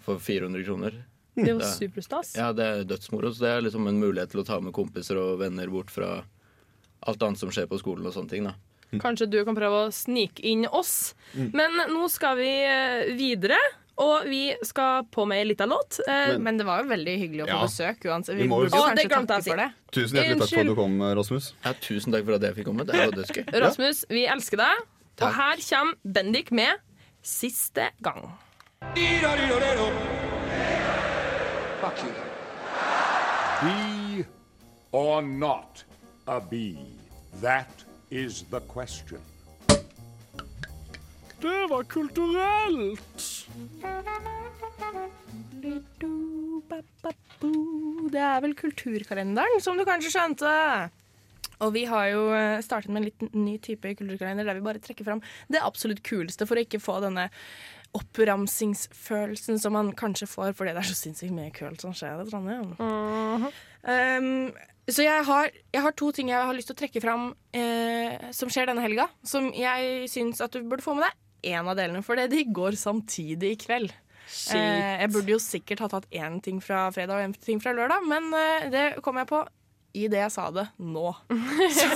F: for 400 kroner.
C: Det jo superstas.
F: Ja, det er dødsmoro. Så det er liksom en mulighet til å ta med kompiser og venner bort fra alt annet som skjer på skolen og sånne ting. da.
C: Kanskje du kan prøve å snike inn oss. Men nå skal vi eh, videre, og vi skal på med ei lita låt. Eh,
D: Men-
A: Men det var jo veldig hyggelig å få
D: Ja.
A: besøk uansett.
D: Vi
A: Vi
D: må jo
A: burde jo
C: si- Å, det
A: kanskje
C: glemte jeg å
A: takke
C: si.
A: for det.
D: Tusen hjertelig takk for at du kom, Rasmus.
F: Ja, tusen takk for at jeg fikk komme. Det var dødsgøy.
C: Rasmus, vi elsker deg. Og
F: Takk.
C: her kommer Bendik med 'Siste gang'.
G: Bee or not a bee? That is the question.
E: Det var kulturelt!
A: Det er vel Kulturkalenderen, som du kanskje skjønte. Og vi har jo eh, startet med en litt ny type kulturkalender der vi bare trekker fram det absolutt kuleste for å ikke få denne oppramsingsfølelsen som man kanskje får fordi det er så sinnssykt mye kult som skjer i Trondheim. Um, så jeg har, jeg har to ting jeg har lyst til å trekke fram eh, som skjer denne helga, som jeg syns at du burde få med deg én av delene, for de går samtidig i kveld. Eh, jeg burde jo sikkert ha tatt én ting fra fredag og én ting fra lørdag, men eh, det kom jeg på i det jeg sa det nå. så,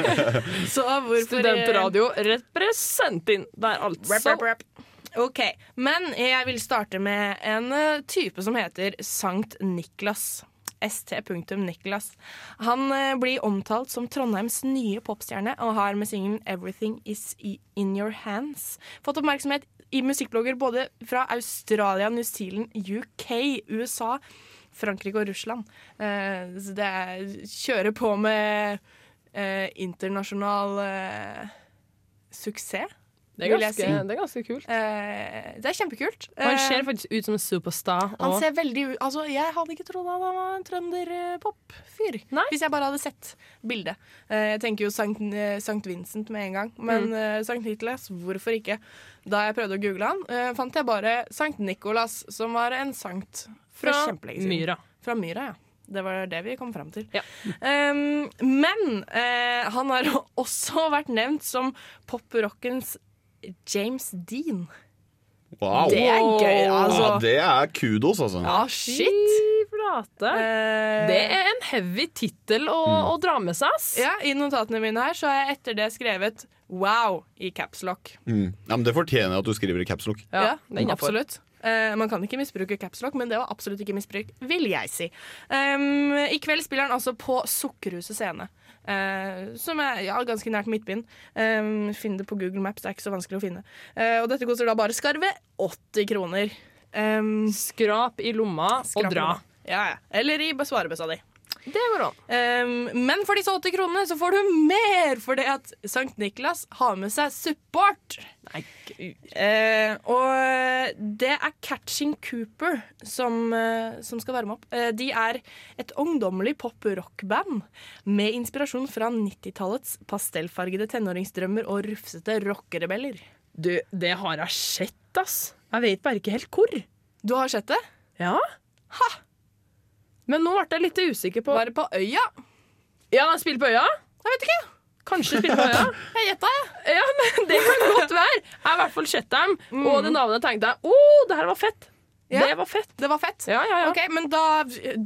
A: så hvorfor
C: Studentradio represent inn der, altså.
A: Rap, rap, rap. OK. Men jeg vil starte med en eh, type som heter Sankt Niklas. St.Niklas. Han eh, blir omtalt som Trondheims nye popstjerne og har med singelen 'Everything Is In Your Hands' fått oppmerksomhet i musikkblogger både fra Australia, New Zealand, UK, USA, Frankrike og Russland. Eh, så det er kjøre på med eh, internasjonal suksess.
C: Det er ganske,
A: si.
C: det er ganske kult.
A: Eh, det er kjempekult.
C: Han
A: Eh,
C: ser faktisk ut som en superstar.
A: han
C: og-
A: ser veldig ut Altså, jeg hadde ikke trodd han var en trønderpop-fyr. Hvis jeg bare hadde sett bildet. Eh, jeg tenker jo Sankt, eh, Sankt Vincent med en gang, men
C: Mm.
A: eh, Sankt Niklas, hvorfor ikke? Da jeg prøvde å google han, eh, fant jeg bare Sankt Nikolas, som var en sankt for
C: Fra. Myra.
A: Fra Myra, ja. Det var det vi kom fram til. Um, men uh, han har også vært nevnt som pop-rockens James Dean.
D: Wow.
A: Det er gøy, altså.
D: Ja, det er kudos, altså.
A: Ja, shit!
C: Flate.
A: Eh,
C: Det er en heavy tittel å,
D: Mm.
C: å dra med seg, ass.
A: Ja, I notatene mine her så har jeg etter det skrevet 'wow' i capslock.
D: Mm. Ja, men det fortjener at du skriver i capslock.
A: Ja,
C: det er
A: absolutt. Uh, man kan ikke misbruke capslock, men det var absolutt ikke misbruk, vil jeg si. Um, I kveld spiller han altså på Sukkerhuset scene, eh, som er ja, ganske nært Midtbyen. Um, Finn det på Google Maps, det er ikke så vanskelig å finne. Uh, og dette koster da bare skarve 80 kroner. Um,
C: Skrap i lomma og dra.
A: Ja, ja. Eller i svarebøssa di.
C: Det går an.
A: Um, men for disse 80 kronene så får du mer, fordi at Sankt Niklas har med seg support. Eh, og det er Catching Cooper som, uh, som skal varme opp. Uh, de er et ungdommelig pop-rock-band med inspirasjon fra 90-tallets pastellfargede tenåringsdrømmer og rufsete rockerebeller.
C: Du, det har jeg sett, ass. Jeg vet bare ikke helt hvor.
A: Du har sett det?
C: Ja. Ha. Men nå ble jeg litt usikker på
A: Var det på Øya?
C: Ja, han spiller på Øya?
A: Jeg vet ikke.
C: Kanskje spiller på Øya?
A: Jeg gjetta, jeg.
C: Ja, men det kan godt være. Jeg har i hvert fall sett dem,
A: Mm.
C: og det navnet tenkte jeg Å, det her var fett.
A: Ja.
C: Det var fett.
A: Det var fett.
C: Ja, ja, ja.
A: Ok, men da eh,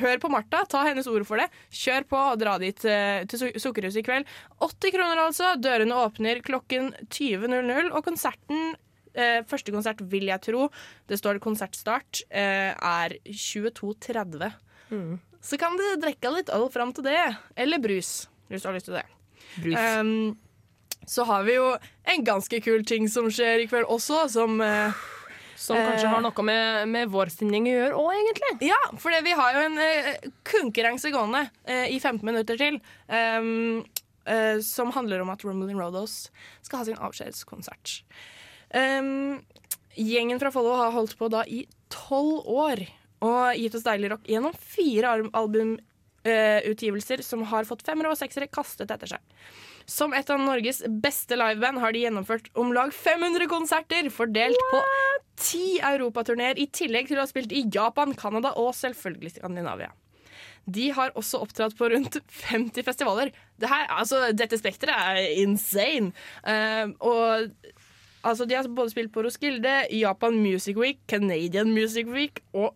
A: Hør på Martha, ta hennes ord for det. Kjør på og dra dit eh, til Su- Sukkerhuset i kveld. 80 kroner, altså. Dørene åpner klokken 20.00, og konserten eh, Første konsert, vil jeg tro, det står konsertstart, eh, er 22.30.
C: Mm.
A: Så kan du drikke litt øl fram til det. Eller brus, hvis du har lyst til det.
C: Brus.
A: Um, så har vi jo en ganske kul ting som skjer i kveld også, som uh,
C: Som kanskje
A: eh,
C: har noe med, med vår stemning å gjøre òg, egentlig.
A: Ja, for vi har jo en uh, konkurranse gående uh, i 15 minutter til. Um, uh, som handler om at Rumbling Rodos skal ha sin avskjedskonsert. Um, gjengen fra Follo har holdt på da i tolv år og gitt oss deilig rock gjennom fire albumutgivelser som har fått femmere og seksere kastet etter seg. Som et av Norges beste liveband har de gjennomført om lag 500 konserter fordelt på ti europaturneer, i tillegg til å ha spilt i Japan, Canada og selvfølgelig Skandinavia. De har også opptrådt på rundt 50 festivaler. Det her, altså, dette spekteret er insane. Uh, og altså, de har både spilt på Roskilde, Japan Music Week, Canadian Music Week og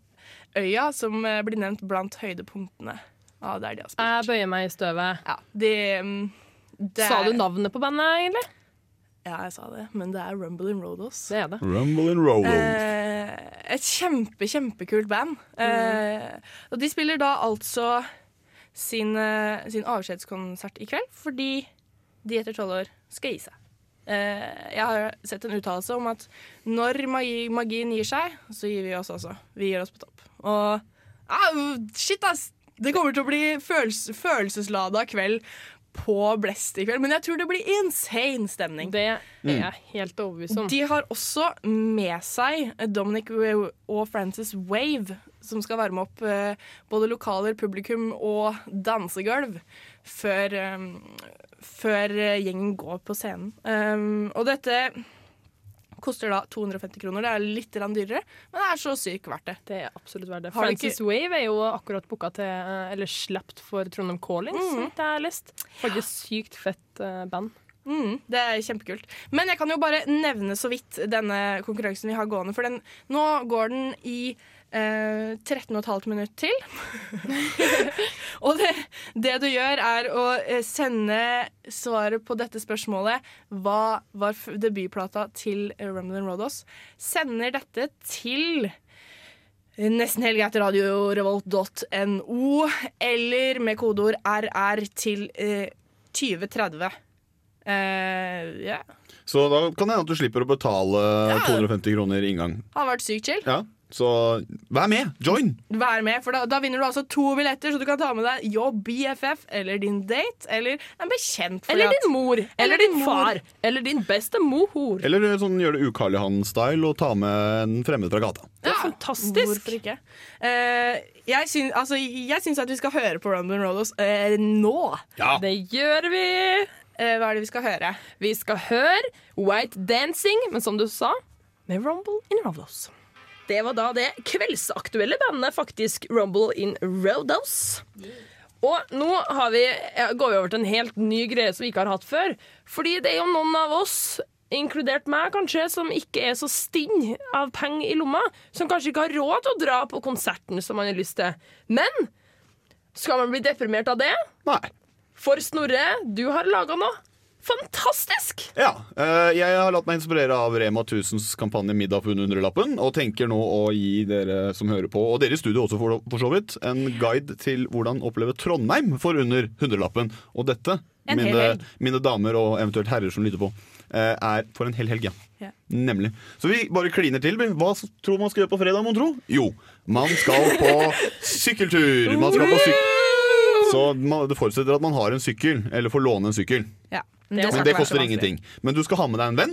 A: Øya, som eh, blir nevnt blant høydepunktene. Ja, der de har spilt.
C: Jeg bøyer meg i støvet.
A: Ja, de, mm, det
C: Sa du navnet på bandet, egentlig?
A: Ja, jeg sa det, men det er Rumble in Rodos.
C: Det er det.
D: Rumble and roll.
A: Eh, et kjempe, kjempekult band. Eh, og de spiller da altså sin, eh, sin avskjedskonsert i kveld, fordi de etter tolv år skal gi seg. Eh, jeg har sett en uttalelse om at når magi, magien gir seg, så gir vi oss også. Vi gir oss på topp. Og ah, shit, ass! Det kommer til å bli følels følelseslada kveld på Blest i kveld, men jeg tror det blir insane stemning.
C: Det er jeg helt overbevist om.
A: De har også med seg Dominic og Frances Wave, som skal varme opp eh, både lokaler, publikum og dansegulv før, eh, før eh, gjengen går på scenen. Og dette koster da 250 kroner. Det er litt dyrere, men det er så sykt verdt det.
C: Det er absolutt verdt det.
A: Har
C: Francis Wave er jo akkurat booka til, eh, eller sluppet for Trondheim Calling,
A: Mm.
C: så vidt jeg har lest. Faktisk sykt fett eh, band.
A: Mm, det er kjempekult. Men jeg kan jo bare nevne så vidt denne konkurransen vi har gående. For den, nå går den i eh, 13,5 minutter til. og det, det du gjør, er å eh, sende svaret på dette spørsmålet. Hva var debutplata til Rumble Rodos? Sender dette til Nesten helg etter radiorevolt.no, eller med kodeord RR til eh, 2030. Uh, yeah.
D: Så da kan det hende at du slipper å betale 250 kroner inngang.
A: Har vært sykt chill.
D: Ja, Så vær med! Join!
A: Vær med, for da, da vinner du altså to billetter, så du kan ta med deg your BFF eller din date eller en bekjent.
C: Eller din mor. Eller, din
A: din
C: far. Eller din beste mohor.
D: Eller sånn gjør det ukarlig han-style og ta med en fremmed fra gata.
C: Det er fantastisk.
A: Hvorfor ikke? Uh, jeg, syns, altså, jeg syns at vi skal høre på Rumble Rollos uh, nå.
D: Ja.
C: Det gjør vi.
A: Uh, hva er det vi skal høre?
C: Vi skal høre White Dancing, men som du sa, med Rumble in Rodos. Det var da det kveldsaktuelle bandet, faktisk, Rumble in Rodos. Og nå har vi, går vi over til en helt ny greie som vi ikke har hatt før. Fordi det er jo noen av oss, inkludert meg kanskje, som ikke er så stinn av penger i lomma. Som kanskje ikke har råd til å dra på konserten som man har lyst til. Men skal man bli deprimert av det?
D: Nei.
C: For Snorre, du har laga noe fantastisk!
D: Ja, eh, jeg har latt meg inspirere av Rema 1000s kampanje Middag for under hundrelappen, og tenker nå å gi dere som hører på, og dere i studio også for, for så vidt, en guide til hvordan oppleve Trondheim for under hundrelappen. Og dette, mine, mine damer og eventuelt herrer som lytter på, eh, er for en hel helg, ja.
A: Ja.
D: Nemlig. Så vi bare kliner til. Hva tror man skal gjøre på fredag, mon tro? Jo, man skal på sykkeltur! Man skal på syk så det forutsetter at man har en sykkel, eller får låne en sykkel.
A: Ja.
C: Det
D: Men det koster ingenting. Men du skal ha med deg en venn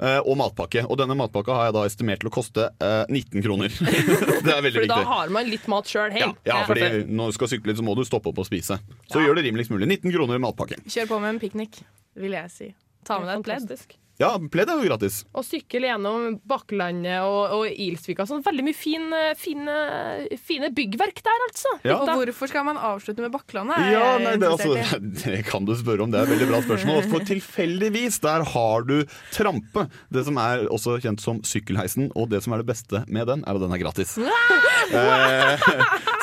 D: eh, og matpakke. Og denne matpakka har jeg da estimert til å koste eh, 19 kroner. det er veldig
C: For da har man litt mat sjøl
D: Ja,
C: hjemme.
D: ja, fordi når du skal sykle litt, så må du stoppe opp og spise. Så
A: Ja.
D: gjør det rimeligst mulig. 19 kroner i matpakke.
A: Kjør på med en piknik, vil jeg si. Ta med deg et pledd.
D: Ja, pledd er jo gratis.
C: Og sykkel gjennom Bakklandet og, og Ilsvika. Sånn veldig mye fin, fine, fine byggverk der, altså.
D: Ja.
A: Og hvorfor skal man avslutte med Bakklandet?
D: Ja, nei, det, altså, det kan du spørre om. Det er et veldig bra spørsmål. For tilfeldigvis, der har du Trampe. Det som er også kjent som Sykkelheisen. Og det som er det beste med den, er at den er gratis. Eh,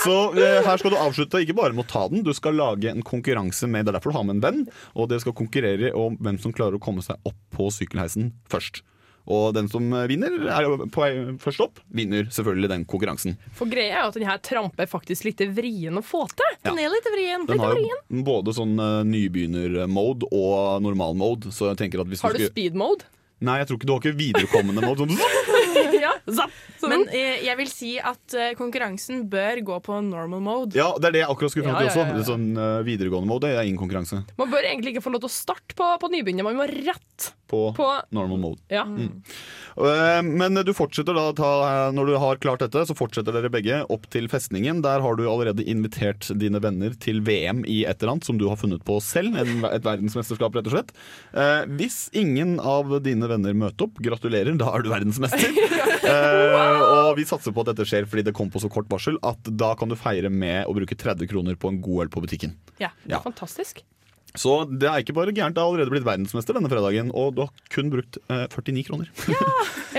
D: så eh, her skal du avslutte ikke bare med å ta den, du skal lage en konkurranse med Det er derfor du har med en venn. Og dere skal konkurrere om hvem som klarer å komme seg opp på sykkelheisen først. Og den som vinner, er på vei først opp, vinner selvfølgelig den konkurransen.
C: For greia er jo at denne trampe er faktisk litt vrien å få til.
D: Ja.
A: Den er litt vrien.
D: Den har jo både sånn uh, nybegynner-mode og normal-mode.
C: Har
D: du skulle
C: speed mode?
D: Nei, jeg tror ikke du har ikke viderekommende mode. Sånn,
C: ja, zapp. Sånn.
A: Men eh, jeg vil si at eh, konkurransen bør gå på normal mode.
D: ja, det er det jeg akkurat skulle fram til
C: Ja, ja, ja,
D: også.
C: ja.
D: Sånn uh, videregående mode det er ingen konkurranse
C: Man bør egentlig ikke få lov til å starte på, på nybegynner. Man må rett
D: på,
C: på
D: normal mode.
C: Ja.
D: Uh, men du fortsetter da ta, Når du har klart dette, så fortsetter dere begge opp til festningen. Der har du allerede invitert dine venner til VM i et eller annet som du har funnet på selv. En, et verdensmesterskap, rett og slett. Uh, hvis ingen av dine venner møter opp, gratulerer, da er du verdensmester. Eh, og vi satser på at dette skjer fordi det kom på så kort varsel at da kan du feire med å bruke 30 kroner på en god øl på butikken.
C: Ja, det
D: Ja.
C: er fantastisk.
D: Så det er ikke bare gærent, det har allerede blitt verdensmester denne fredagen, og du har kun brukt eh, 49 kroner.
C: ja,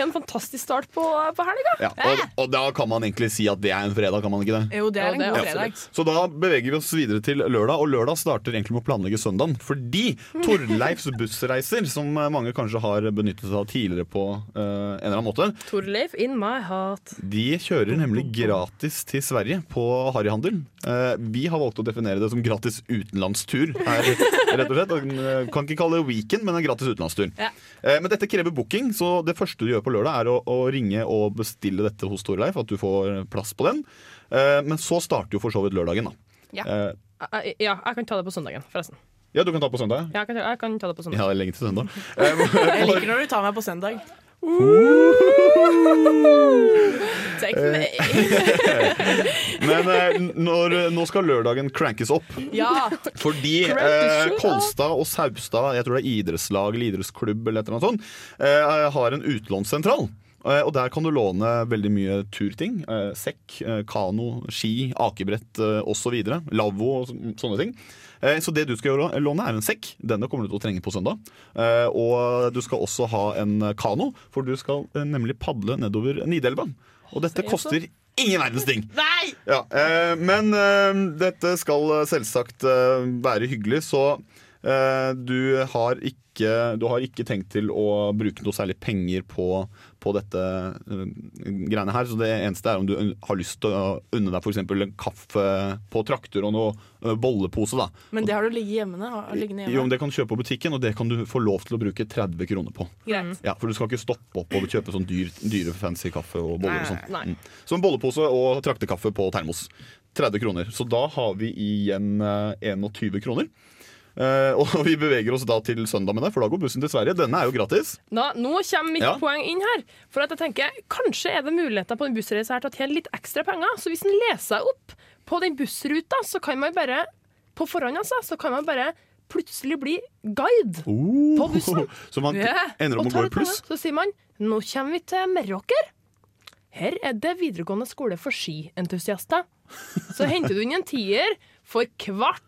C: En fantastisk start på, på helga.
D: Ja, og, og da kan man egentlig si at det er en fredag, kan man ikke det?
A: Jo, det er en god fredag.
D: Så da beveger vi oss videre til lørdag, og lørdag starter egentlig med å planlegge søndagen. Fordi Torleifs bussreiser, som mange kanskje har benyttet seg av tidligere på eh, en eller annen måte,
C: Torleif in my heart.
D: de kjører nemlig gratis til Sverige på harryhandel. Eh, vi har valgt å definere det som gratis utenlandstur her, rett og slett. Og, eh, Kan ikke kalle det weekend, men en gratis utenlandstur.
A: Ja.
D: Eh, men dette krever booking, så det første du gjør på lørdag, er å, å ringe og bestille dette hos Torleif, at du får plass på den. Eh, men så starter jo for så vidt lørdagen, da.
A: Ja.
D: Eh,
C: Ja, jeg kan ta det på søndagen, forresten.
D: ja, du kan ta på søndag.
C: Ja, jeg, kan, jeg kan ta det på søndag.
D: Ja, det er lenge til søndag. Eh,
A: Jeg liker når du tar meg på søndag.
C: Take me.
D: Men eh, når, nå skal lørdagen crankes opp.
A: Ja,
D: Fordi eh. Kolstad og Saupstad, jeg tror det er idrettslag eller idrettsklubb eller et eller annet sånt, eh, har en utlånssentral. Eh, Og der kan du låne veldig mye turting. Eh, sekk, eh, kano, ski, akebrett osv. Lavvo og sånne ting. Så det du skal låne, er en sekk. Denne kommer du til å trenge på søndag. Og du skal også ha en kano, for du skal nemlig padle nedover Nidelva. Og dette koster ingen verdens ting.
A: Nei!
D: Ja, men dette skal selvsagt være hyggelig, så du har ikke du har ikke tenkt til å bruke noe særlig penger på, på dette uh, greiene her. Så det eneste er om du har lyst til å unne deg f.eks. en kaffe på traktor og noe uh, bollepose. da.
A: Men det har du ligget hjemme, liggende
D: Jo, men. Det kan du kjøpe på butikken, og det kan du få lov til å bruke 30 kroner på.
A: Greit.
D: Ja, For du skal ikke stoppe opp og kjøpe sånn dyr, dyre fancy kaffe og boller. og
C: sånn.
D: Mm. Så en bollepose og traktekaffe på termos. 30 kroner. Så da har vi igjen uh, 21 kroner. Eh, og vi beveger oss da til søndag med deg for da går bussen til Sverige. Denne er jo gratis.
C: Nå, nå kommer mitt
D: Ja.
C: poeng inn her. For at jeg tenker, Kanskje er det muligheter på en bussreise her til å tjene litt ekstra penger. Så hvis en leser opp på den bussruta, så kan man bare på forhånd altså, så kan man bare plutselig bli guide. På bussen.
D: Så man
A: yeah.
D: ender om å gå i pluss.
C: Så sier man nå kommer vi til Meråker. Her er det videregående skole for skientusiaster. Så henter du inn en tier for hvert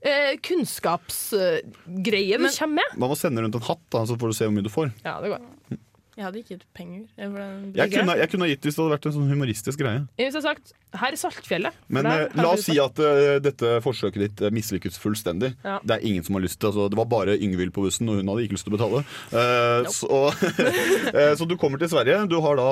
C: eh, kunnskapsgreie du kommer med.
D: Da må sende rundt en hatt, da, så får du se hvor mye du får.
C: Ja, det går.
A: Jeg hadde ikke gitt penger. Jeg,
D: Jeg kunne, jeg kunne gitt hvis det hadde vært en sånn humoristisk greie.
C: Hvis jeg hadde sagt her er Saltfjellet.
D: Men
C: der
D: eh, la oss si at uh, dette forsøket ditt eh, mislykkes fullstendig.
C: Ja.
D: Det er ingen som har lyst til altså, Det var bare Yngvild på bussen, og hun hadde ikke lyst til å betale. Eh, så, eh, så du kommer til Sverige. Du, har da,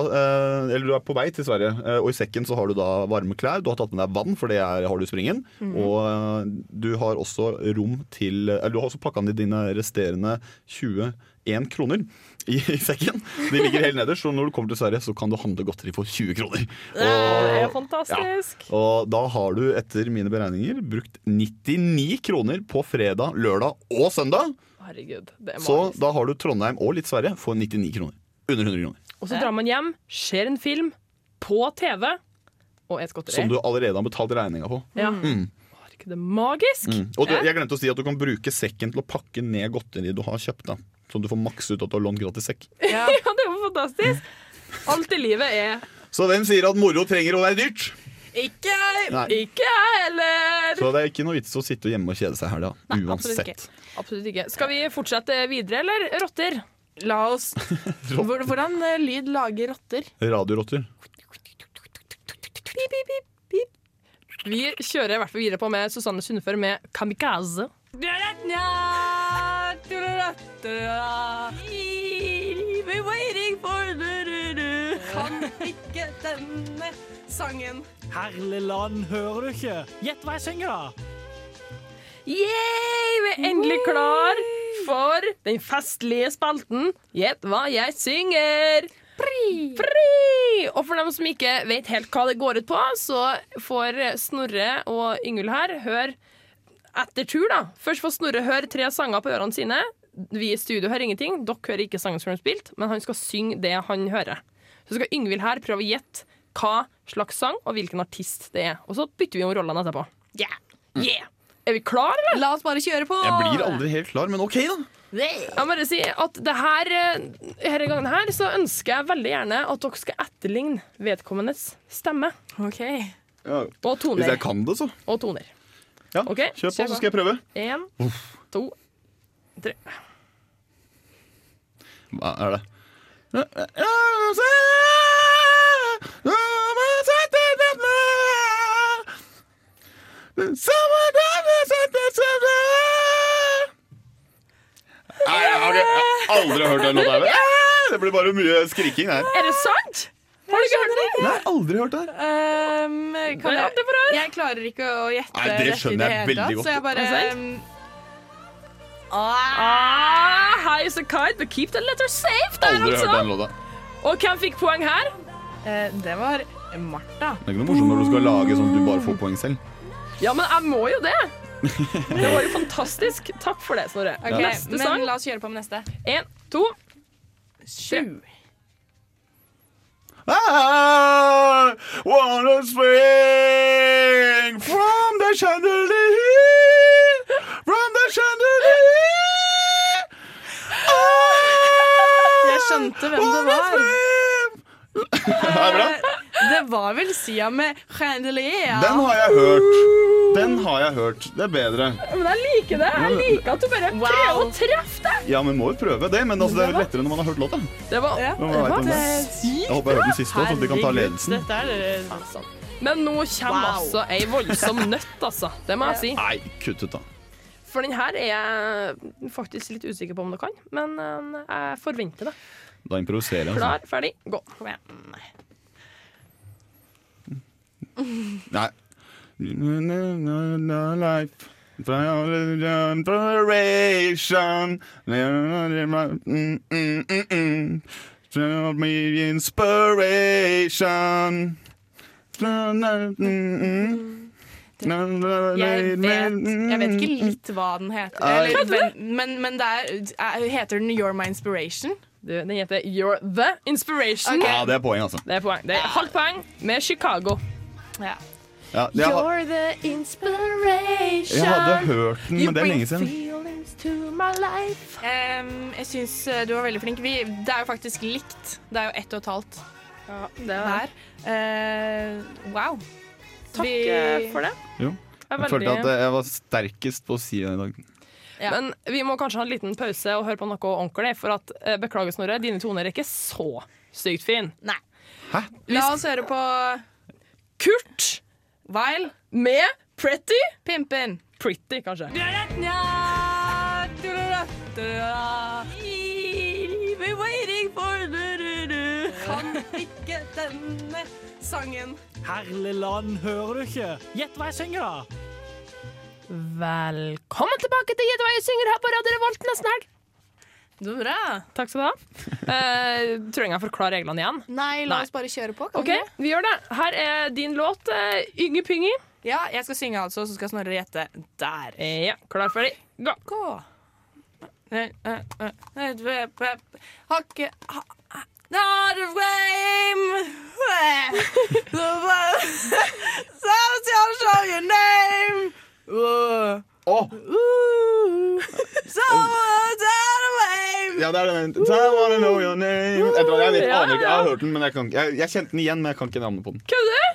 D: eller du er på vei til Sverige, og i sekken så har du da varme klær. Du har tatt med deg vann, for det er, har du i springen. Og eh, du har også rom til Eller du har også pakka ned dine resterende 21 kroner. I, sekken. De ligger helt nederst, så når du kommer til Sverige, så kan du handle godteri for 20 kroner.
C: Det er
D: fantastisk.
C: fantastisk.
D: og da har du etter mine beregninger brukt 99 kroner på fredag, lørdag og søndag.
C: Herregud, det er
D: Så da har du Trondheim og litt Sverige for 99 kroner. Under 100 kroner.
C: Og så drar man hjem, ser en film på TV og et godteri.
D: Som du allerede har betalt regninga på.
C: Ja.
D: Mm.
C: Det magisk.
D: Mm. Og du, jeg glemte å si at du kan bruke sekken til å pakke ned godteri du har kjøpt. da Så du får maks ut at du har lånt gratis sekk.
A: Ja.
C: Ja, det var fantastisk. Alt i livet er
D: Så hvem sier at moro trenger å være dyrt?
A: Ikke jeg!
C: Ikke jeg heller.
D: Så det er ikke noe vits å sitte hjemme og kjede seg her, da.
A: absolutt
D: Uansett.
A: ikke.
C: Absolutt ikke. Skal vi fortsette videre, eller? Rotter?
A: La oss Hvor- Hvordan eh, lyd lager rotter?
D: Radiorotter.
C: Vi kjører i hvert fall videre på med Susanne Sundfør med Kamikaze.
A: We're waiting for. Kan ikke denne sangen.
H: Herlig land, hører du ikke? Gjett hva jeg synger, da!
C: Yay! Vi er endelig klar for den festlige spalten Gjett hva jeg synger. Fri! Og for dem som ikke vet helt hva det går ut på, så får Snorre og Yngvild her høre etter tur, da. Først får Snorre høre tre sanger på ørene sine. Vi i studio hører ingenting. Dere hører ikke sangen som er spilt, men han skal synge det han hører. Så skal Yngvild her prøve å gjette hva slags sang og hvilken artist det er. Og så bytter vi om rollene etterpå. Yeah! yeah. Er vi klar, eller?
A: La oss bare kjøre på.
D: Jeg blir aldri helt klar, men OK, da.
C: Jeg må bare si at det her, eh, denne gangen her så ønsker jeg veldig gjerne at dere skal etterligne vedkommendes stemme.
A: Ok.
D: Ja.
C: Og
D: Hvis
C: toner.
D: jeg kan det, så.
C: Og toner.
D: Ja,
C: okay,
D: Kjør på,
C: kjør
D: så skal jeg prøve.
C: Én, to, tre.
D: Hva er det? Nei, jeg har aldri hørt den låta. Det blir bare mye skriking her.
C: Er det sant? Har du ikke hørt det?
D: Nei, aldri hørt det.
A: Um, kan
C: er
A: jeg, jeg klarer ikke å gjette
D: Nei, det
A: rett i
D: skjønner
A: det
D: jeg
A: hele
D: veldig
A: tatt,
D: godt.
A: så jeg bare um,
C: Ah, high as a kite, but keep the letter safe der,
D: Aldri hørt den
C: altså.
D: låta.
C: Og hvem fikk poeng her?
A: eh, Det var Martha.
D: Det er ikke noe morsomt når du skal lage sånn at du bare får poeng selv.
C: Ja, men jeg må jo det. Det var jo fantastisk. Takk for det, Snorre.
A: Ok,
C: Neste
A: men la oss kjøre på med neste.
C: Én, to,
A: Sju.
D: I wanna swing from the chandelier, from the chandelier.
A: Jeg skjønte hvem det var.
D: Er det bra?
A: Det var vel Sia med Chandelier.
D: Den har jeg hørt. Den har jeg hørt. Det er bedre.
C: Men jeg liker det. Jeg liker at du bare
A: Wow.
C: prøver å treffe det.
D: Ja, men må jo prøve det. Men altså, det er lettere når man har hørt låta.
C: Det var
A: Ja, det var
D: det. Jeg håper jeg har hørt den siste òg, så de kan ta ledelsen.
A: Dette er det
C: Altså. Men nå kommer
A: Wow.
C: altså ei voldsom nøtt, altså. Det må jeg si.
D: Nei, kutt ut, da.
C: For den her er jeg faktisk litt usikker på om det kan, men eh, jeg forventer det.
D: Da improviserer jeg. Altså.
C: Klar, ferdig, gå.
A: Kom igjen.
D: Nei. Life. Inspiration. Mm, mm, mm, mm. Me inspiration.
A: Jeg vet, jeg vet ikke litt hva den heter. Eller, men, men, men det er, er, heter den You're My Inspiration?
C: Du, den heter You're The Inspiration.
D: Ja, det er poeng, altså.
C: Det er poeng. Det er halvt poeng med Chicago.
A: Ja.
D: Ja, jeg,
A: You're the inspiration.
D: jeg hadde hørt den, men det er lenge siden.
A: Um, jeg syns eh, du var veldig flink. Vi, det er jo faktisk likt. Det er jo ett og et halvt
C: Ja, det var.
A: her. Uh, wow.
C: Takk
A: Vi-
C: eh, for det.
D: Jo.
C: Jeg
D: Jeg følte at jeg var sterkest på å si det i dag.
A: Ja.
C: Men vi må kanskje ha en liten pause og høre på noe ordentlig. For at, eh, Beklager, Snorre, dine toner er ikke så sykt fine.
A: Nei.
D: Hæ?
A: La oss høre på
C: Kurt
A: Weil
C: med Pretty.
A: Pimpin.
C: Pretty, kanskje.
A: Kan ikke denne sangen.
H: Herligland, hører du ikke? Gjett hva jeg synger, da.
C: Velkommen tilbake til Gjett hva jeg synger her på Radio Revolt nesten helg.
A: Det var bra.
C: Takk skal du ha. Eh, trenger jeg å forklare reglene igjen?
A: Nei, la
C: Nei.
A: oss bare kjøre på. Kan
C: OK,
A: vi?
C: vi gjør det. Her er din låt, uh, Ynge Pyngi.
A: Ja, jeg skal synge altså, så skal Snorre gjette der.
C: Eh, Ja, klar, ferdig, gå.
A: Gå. Eh, eh, eh, eh, eh, eh, ikke ha- ha- Not a flame Sounds your show your name Ooh.
D: Åh,
A: Ooh. Someone's out of
D: ja, det er den. I wanna know your name. Jeg, tror- jeg, vet,
C: Ja,
D: aner ikke, jeg har hørt den, men jeg, kan, jeg, jeg kjente den igjen, men jeg kan ikke navnet på den.
C: Kødder?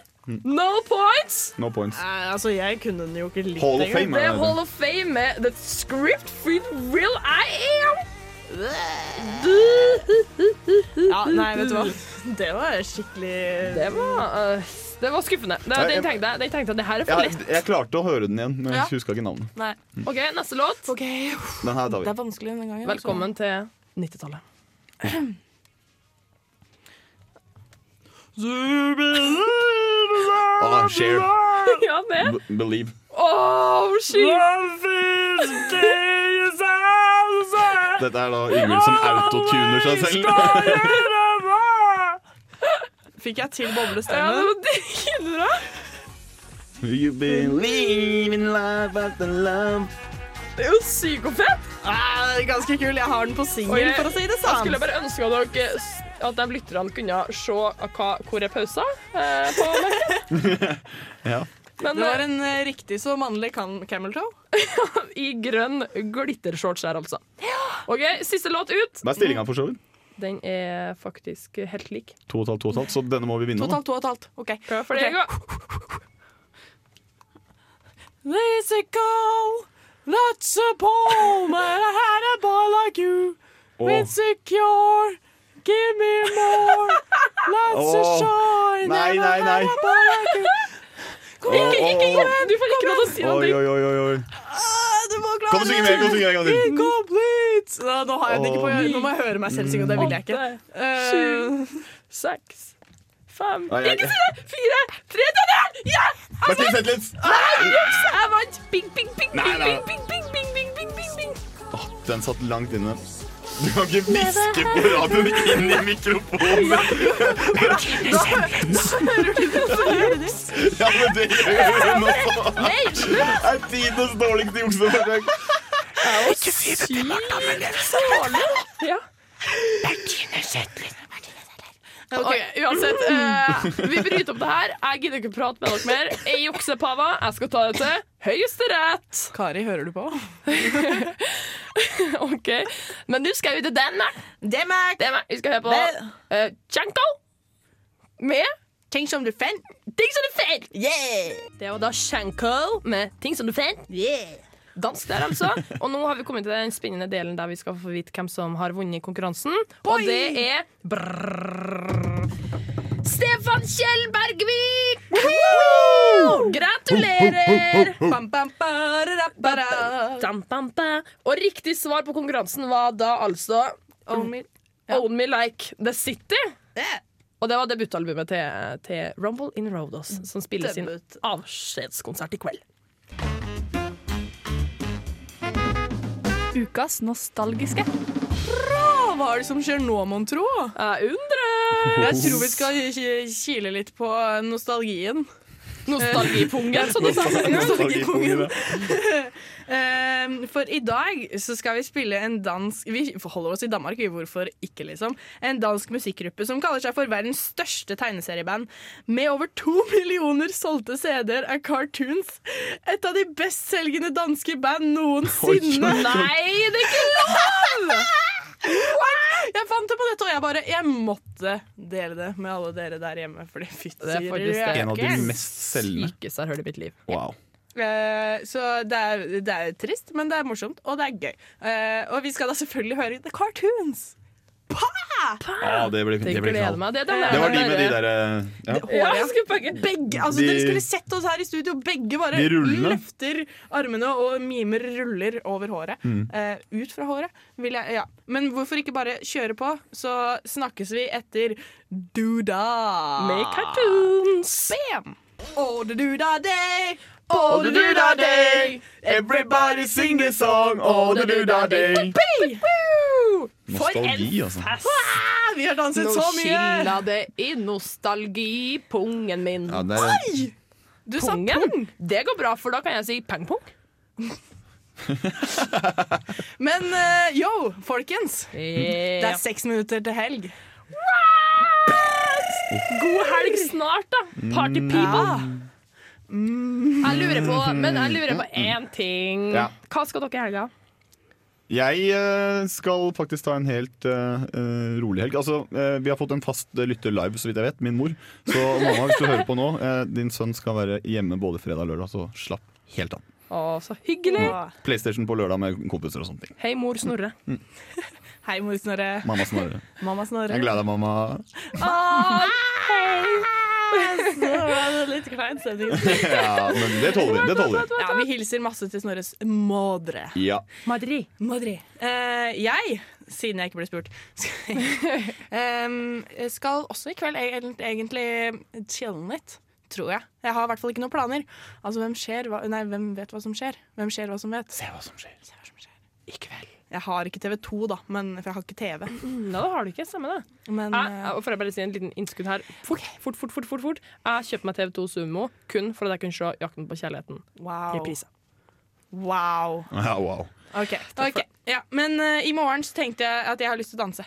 C: No points.
D: No points.
A: Nei, altså, jeg kunne den jo ikke litt
D: Hall of. Fame
C: Det
D: er.
C: Hall of Fame med The Script Free Real I Am.
A: Ja, nei, vet du hva Det var skikkelig
C: Det var, øh, det var skuffende. Det, den,
D: jeg-
C: tenkte jeg, den tenkte jeg det her er for
D: Jeg,
C: lett.
D: jeg klarte å høre den igjen, men
A: Ja.
D: jeg huska ikke navnet.
A: Nei,
C: OK, neste låt.
A: Okay.
D: Den her tar
A: Det
D: vi.
A: er vanskelig denne gangen altså.
C: Velkommen til 90-tallet.
D: Ah, share.
C: Ja, det.
D: B believe.
C: Oh, shit.
D: Dette er da Yngvild som autotuner seg selv.
A: Fikk jeg til
C: Ja,
A: boblestemme?
C: det var dritbra.
D: You believe in life the love.
C: Det er jo psykofett.
A: Ah, ganske kul. Jeg har den på singel, for å si det
C: Jeg
A: sånn.
C: skulle bare ønske at, dere, at de lytterne kunne se hva, hvor er pausa eh, på.
D: Ja.
C: Men,
A: det var en eh, riktig så mannlig Kan camel toe.
C: I grønn glittershorts der, altså. OK, siste låt ut.
D: Hva er stillinga for showet?
C: Den er faktisk helt lik.
D: To og et halvt, to og et halvt, så denne må vi vinne.
A: To og et
D: nå.
A: halvt, to og et halvt. OK.
C: Prøv for
A: Ok.
C: deg, Let's
A: There's a girl that's a poem and I had a boy like you.
D: Oh.
A: Insecure, give me more. Let's
D: oh.
A: shine.
D: Nei, nei, nei.
A: Kom igjen,
D: Åh,
A: ikke
D: åh!
C: Du får ikke lov til å si noe.
D: oi, oi, oi, oi.
A: Ah, Du må klare
D: Kom og synge mer, kom og synge en gang til.
A: Incomplete! Nå, nå har jeg den ikke på
D: øret.
A: Nå må jeg høre meg selv synge, og det vil jeg ikke. Eh,
C: Seks, fem Ikke si det! Fire, tre, to, null! Ja!
D: Martin!
C: Nei, juks! Jeg vant! Bing, bing, bing, bing, bing, bing, bing, bing, bing, bing,
D: den satt langt inne. Du kan ikke hviske på radioen inn i mikrofonen. Ja, men det gjør hun også. Det er tidenes dårligste jukseforsøk.
C: Ikke si det til Martha Ja. Ok, Uansett, eh, vi bryter opp det her. Jeg gidder ikke prate med dere mer. Jeg jukser pava. Jeg skal ta det til Høyesterett.
A: Kari, hører du på?
C: Ok, Men nå skal vi til Danmark.
A: Danmark.
C: Danmark. Vi skal høre på uh, Chanko med
A: Ting som du fant.
C: Ting som du fant.
A: Yeah!
C: Det var da Chanko med Ting som du fant.
A: Yeah!
C: Dansk der, altså. Og nå har vi kommet til den spennende delen der vi skal få vite hvem som har vunnet konkurransen.
A: Boy!
C: Og det er brrr, Stefan! Gratulerer!
A: Bam, bam, ba-da-da-ba-da.
C: Bam. Og riktig svar på konkurransen var da altså
A: Own me.
C: Own Me Like The City.
A: Yeah.
C: Og det var debutalbumet til, til Rumble in Rodos, som spiller sin
A: Debut.
C: avskjedskonsert i kveld.
I: Ukas nostalgiske.
A: Bra! Hva er det som skjer nå, mon tro?
C: Jeg undrer!
A: Jeg tror vi skal kile litt på nostalgien.
C: Nostalgipungen, som du sa.
A: Nostalgipungen. Eh, For i dag så skal vi spille en dansk Vi forholder oss i Danmark, vi, hvorfor ikke, liksom. En dansk musikkgruppe som kaller seg for verdens største tegneserieband. Med over to millioner solgte CD-er av cartoons. Et av de bestselgende danske band noensinne.
C: Nei, det er ikke lov!
A: Jeg fant det på dette, og jeg bare Jeg måtte dele det med alle dere der hjemme. Fordi fytti
C: Det er faktisk det.
D: En av de mest selgende.
C: Sykeste jeg har hørt i mitt liv.
D: Wow.
A: Eh, så det er, det er trist, men det er morsomt, og det er gøy. Eh, og vi skal da selvfølgelig høre The Cartoons.
D: Ah, det ble,
C: Det
D: det ble knall.
C: Det,
D: Det var de med de derre ja.
C: Ja, begge.
A: Begge, altså
D: De-
A: Dere skulle sett oss her i studio. Begge bare løfter armene og mimer ruller over håret.
D: Mm.
A: Uh, ut fra håret, vil jeg. Ja. Men hvorfor ikke bare kjøre på, så snakkes vi etter Duda.
C: Med cartoons.
A: Bam! Oh, the Duda day!
D: Oh, the Duda day! Everybody sing this song, oh, the Duda day!
C: For en
D: Nostalgi, altså.
C: fest!
A: Ah, vi har danset
C: Nå
A: så mye!
C: Nå skilla det i nostalgipungen min.
D: Ja, det er,
A: Du sa
C: Pungen?
A: pung.
C: Det går bra, for da kan jeg si pang-pung.
A: Men uh, yo, folkens. Det er seks minutter til helg.
C: God helg snart, da. Party people. Jeg lurer på, men jeg lurer på én ting.
D: Ja.
C: Hva skal dere i helga?
D: Jeg eh, skal faktisk ta en helt eh, rolig helg. Altså, uh, vi har fått en fast lytter live, så vidt jeg vet. Min mor. Så mamma, hvis du hører på nå, uh, din sønn skal være hjemme både fredag og lørdag, så slapp helt av.
C: Å, så hyggelig.
D: PlayStation på lørdag med kompiser og sånne ting.
C: Hei, mor Snorre.
A: Hei, mor Snorre.
D: Mamma Snorre.
A: Mamma Snorre.
D: Jeg gleder deg, mamma.
A: Litt klein stemning.
D: Ja, men det tåler vi. Det tåler.
A: Ja, vi hilser masse til Snorres modre.
D: Ja.
C: Madri.
A: Madri. Eh, jeg, siden jeg ikke ble spurt, skal også i kveld egentlig chille litt. Tror jeg. Jeg har i hvert fall ikke noen planer. Altså, hvem, skjer, hva, nei, hvem vet hva som skjer? Hvem skjer hva som vet?
D: Se hva som skjer.
A: Se hva som skjer. I kveld. Jeg har ikke TV2, da, men, for jeg har ikke TV.
C: Nei, det har du ikke. Samme det.
A: Men
C: Jeg,
A: eh,
C: får jeg bare si en liten innskudd her. Fort, fort, fort, fort, fort, fort. Jeg kjøpte meg TV2 Sumo kun for at jeg kunne se Jakten på kjærligheten.
A: wow.
C: Reprise.
A: Wow.
D: Ja, wow.
A: Ok, ok. Ja, Men uh, i morgen så tenkte jeg at jeg har lyst til å danse.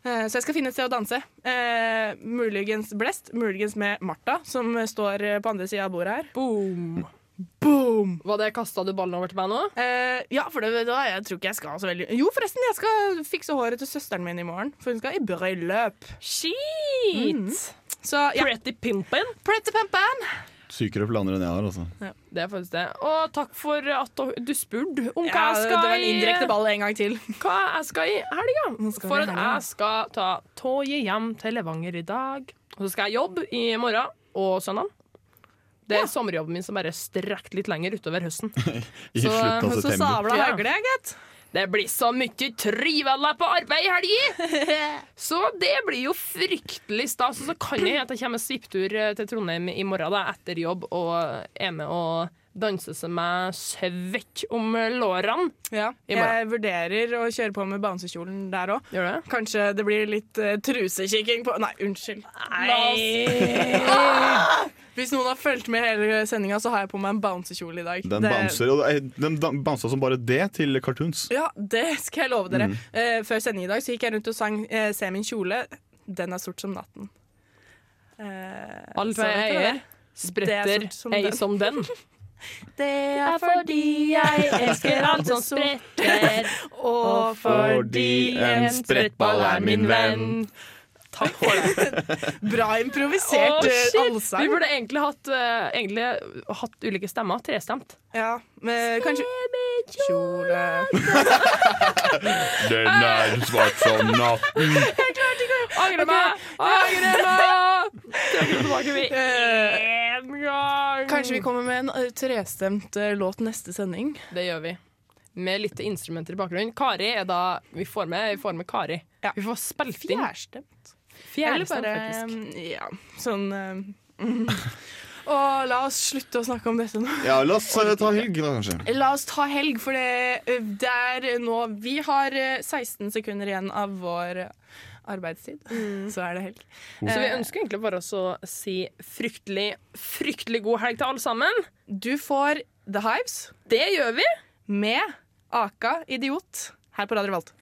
A: Eh, Så jeg skal finne et sted å danse. Eh, muligens blest, muligens med Martha, som står på andre sida av bordet her.
C: Boom.
A: Boom!
C: Var det Kasta du ballen over til meg nå?
A: Eh, ja, for det, da, jeg tror ikke jeg skal så veldig Jo, forresten, jeg skal fikse håret til søsteren min i morgen. For hun skal i bryllup.
C: Shit!
A: Mm. Så ja,
C: Pretty pimpin'.
A: pretty pimpin'.
D: Sykere planer enn jeg har, altså.
C: Det er faktisk det. Og takk for at du spurte om hva
A: Ja,
C: jeg
A: det var en indirekte ball en gang til.
C: Hva jeg skal i helga. For at jeg skal ta toget hjem til Levanger i dag. Og så skal jeg jobbe i morgen og søndag. Det er sommerjobben min som bare strekt litt lenger utover høsten.
D: I
A: Så,
D: slutten av
A: så sabla
C: Ja.
A: gitt.
C: Det blir så mye trivelig på arbeid i helga! Så det blir jo fryktelig stas. Og så kan jeg at jeg kommer svipptur eh, til Trondheim i morgen da, etter jobb og er med og danse seg meg svett om lårene.
A: Ja, jeg vurderer å kjøre på med bamsekjolen der òg. Kanskje det blir litt uh, trusekikking på Nei, unnskyld.
C: Nei.
A: Hvis noen har fulgt med hele sendinga, så har jeg på meg en bamsekjole i dag.
D: Den
A: Det-
D: bouncer, og eh, den bouncer som bare det til cartoons.
A: Ja, det skal jeg love dere.
D: Mm.
A: Uh, før sending i dag så gikk jeg rundt og sang uh, Se min kjole. Den er sort som natten. Uh,
C: Alt hva jeg eier, spretter
A: er som
C: ei
A: den.
C: som den.
A: Det
C: er fordi jeg elsker alt som spretter,
A: og
D: fordi en sprettball er min venn.
C: Takk for det.
A: Bra improvisert oh,
C: allsang. Vi burde egentlig hatt, uh, egentlig hatt ulike stemmer. Trestemt.
A: Ja, men kanskje Kjole
D: Den er svart som natten.
C: Angrer meg! Angrer meg! Trekker tilbake vi én gang.
A: Kanskje vi kommer med en eh, trestemt eh, låt neste sending.
C: Det gjør vi. Med litt instrumenter i bakgrunnen. Kari er da Vi får med, vi får med Kari.
A: Ja.
C: Vi får spilt inn.
A: Fjærstemt. Bare
C: faktisk.
A: eh, Ja, sånn eh, mm. Og la oss slutte å snakke om dette nå.
D: Ja, la oss eh, ta helg, da, kanskje.
A: La oss ta helg, for det, eh, det er nå Vi har eh, 16 sekunder igjen av vår arbeidstid. Så er det helg.
C: Så vi
A: Eh,
C: ønsker egentlig bare å si fryktelig, fryktelig god helg til alle sammen.
A: Du får The Hives
C: Det gjør vi.
A: med Aka Idiot her på Radio Revolt.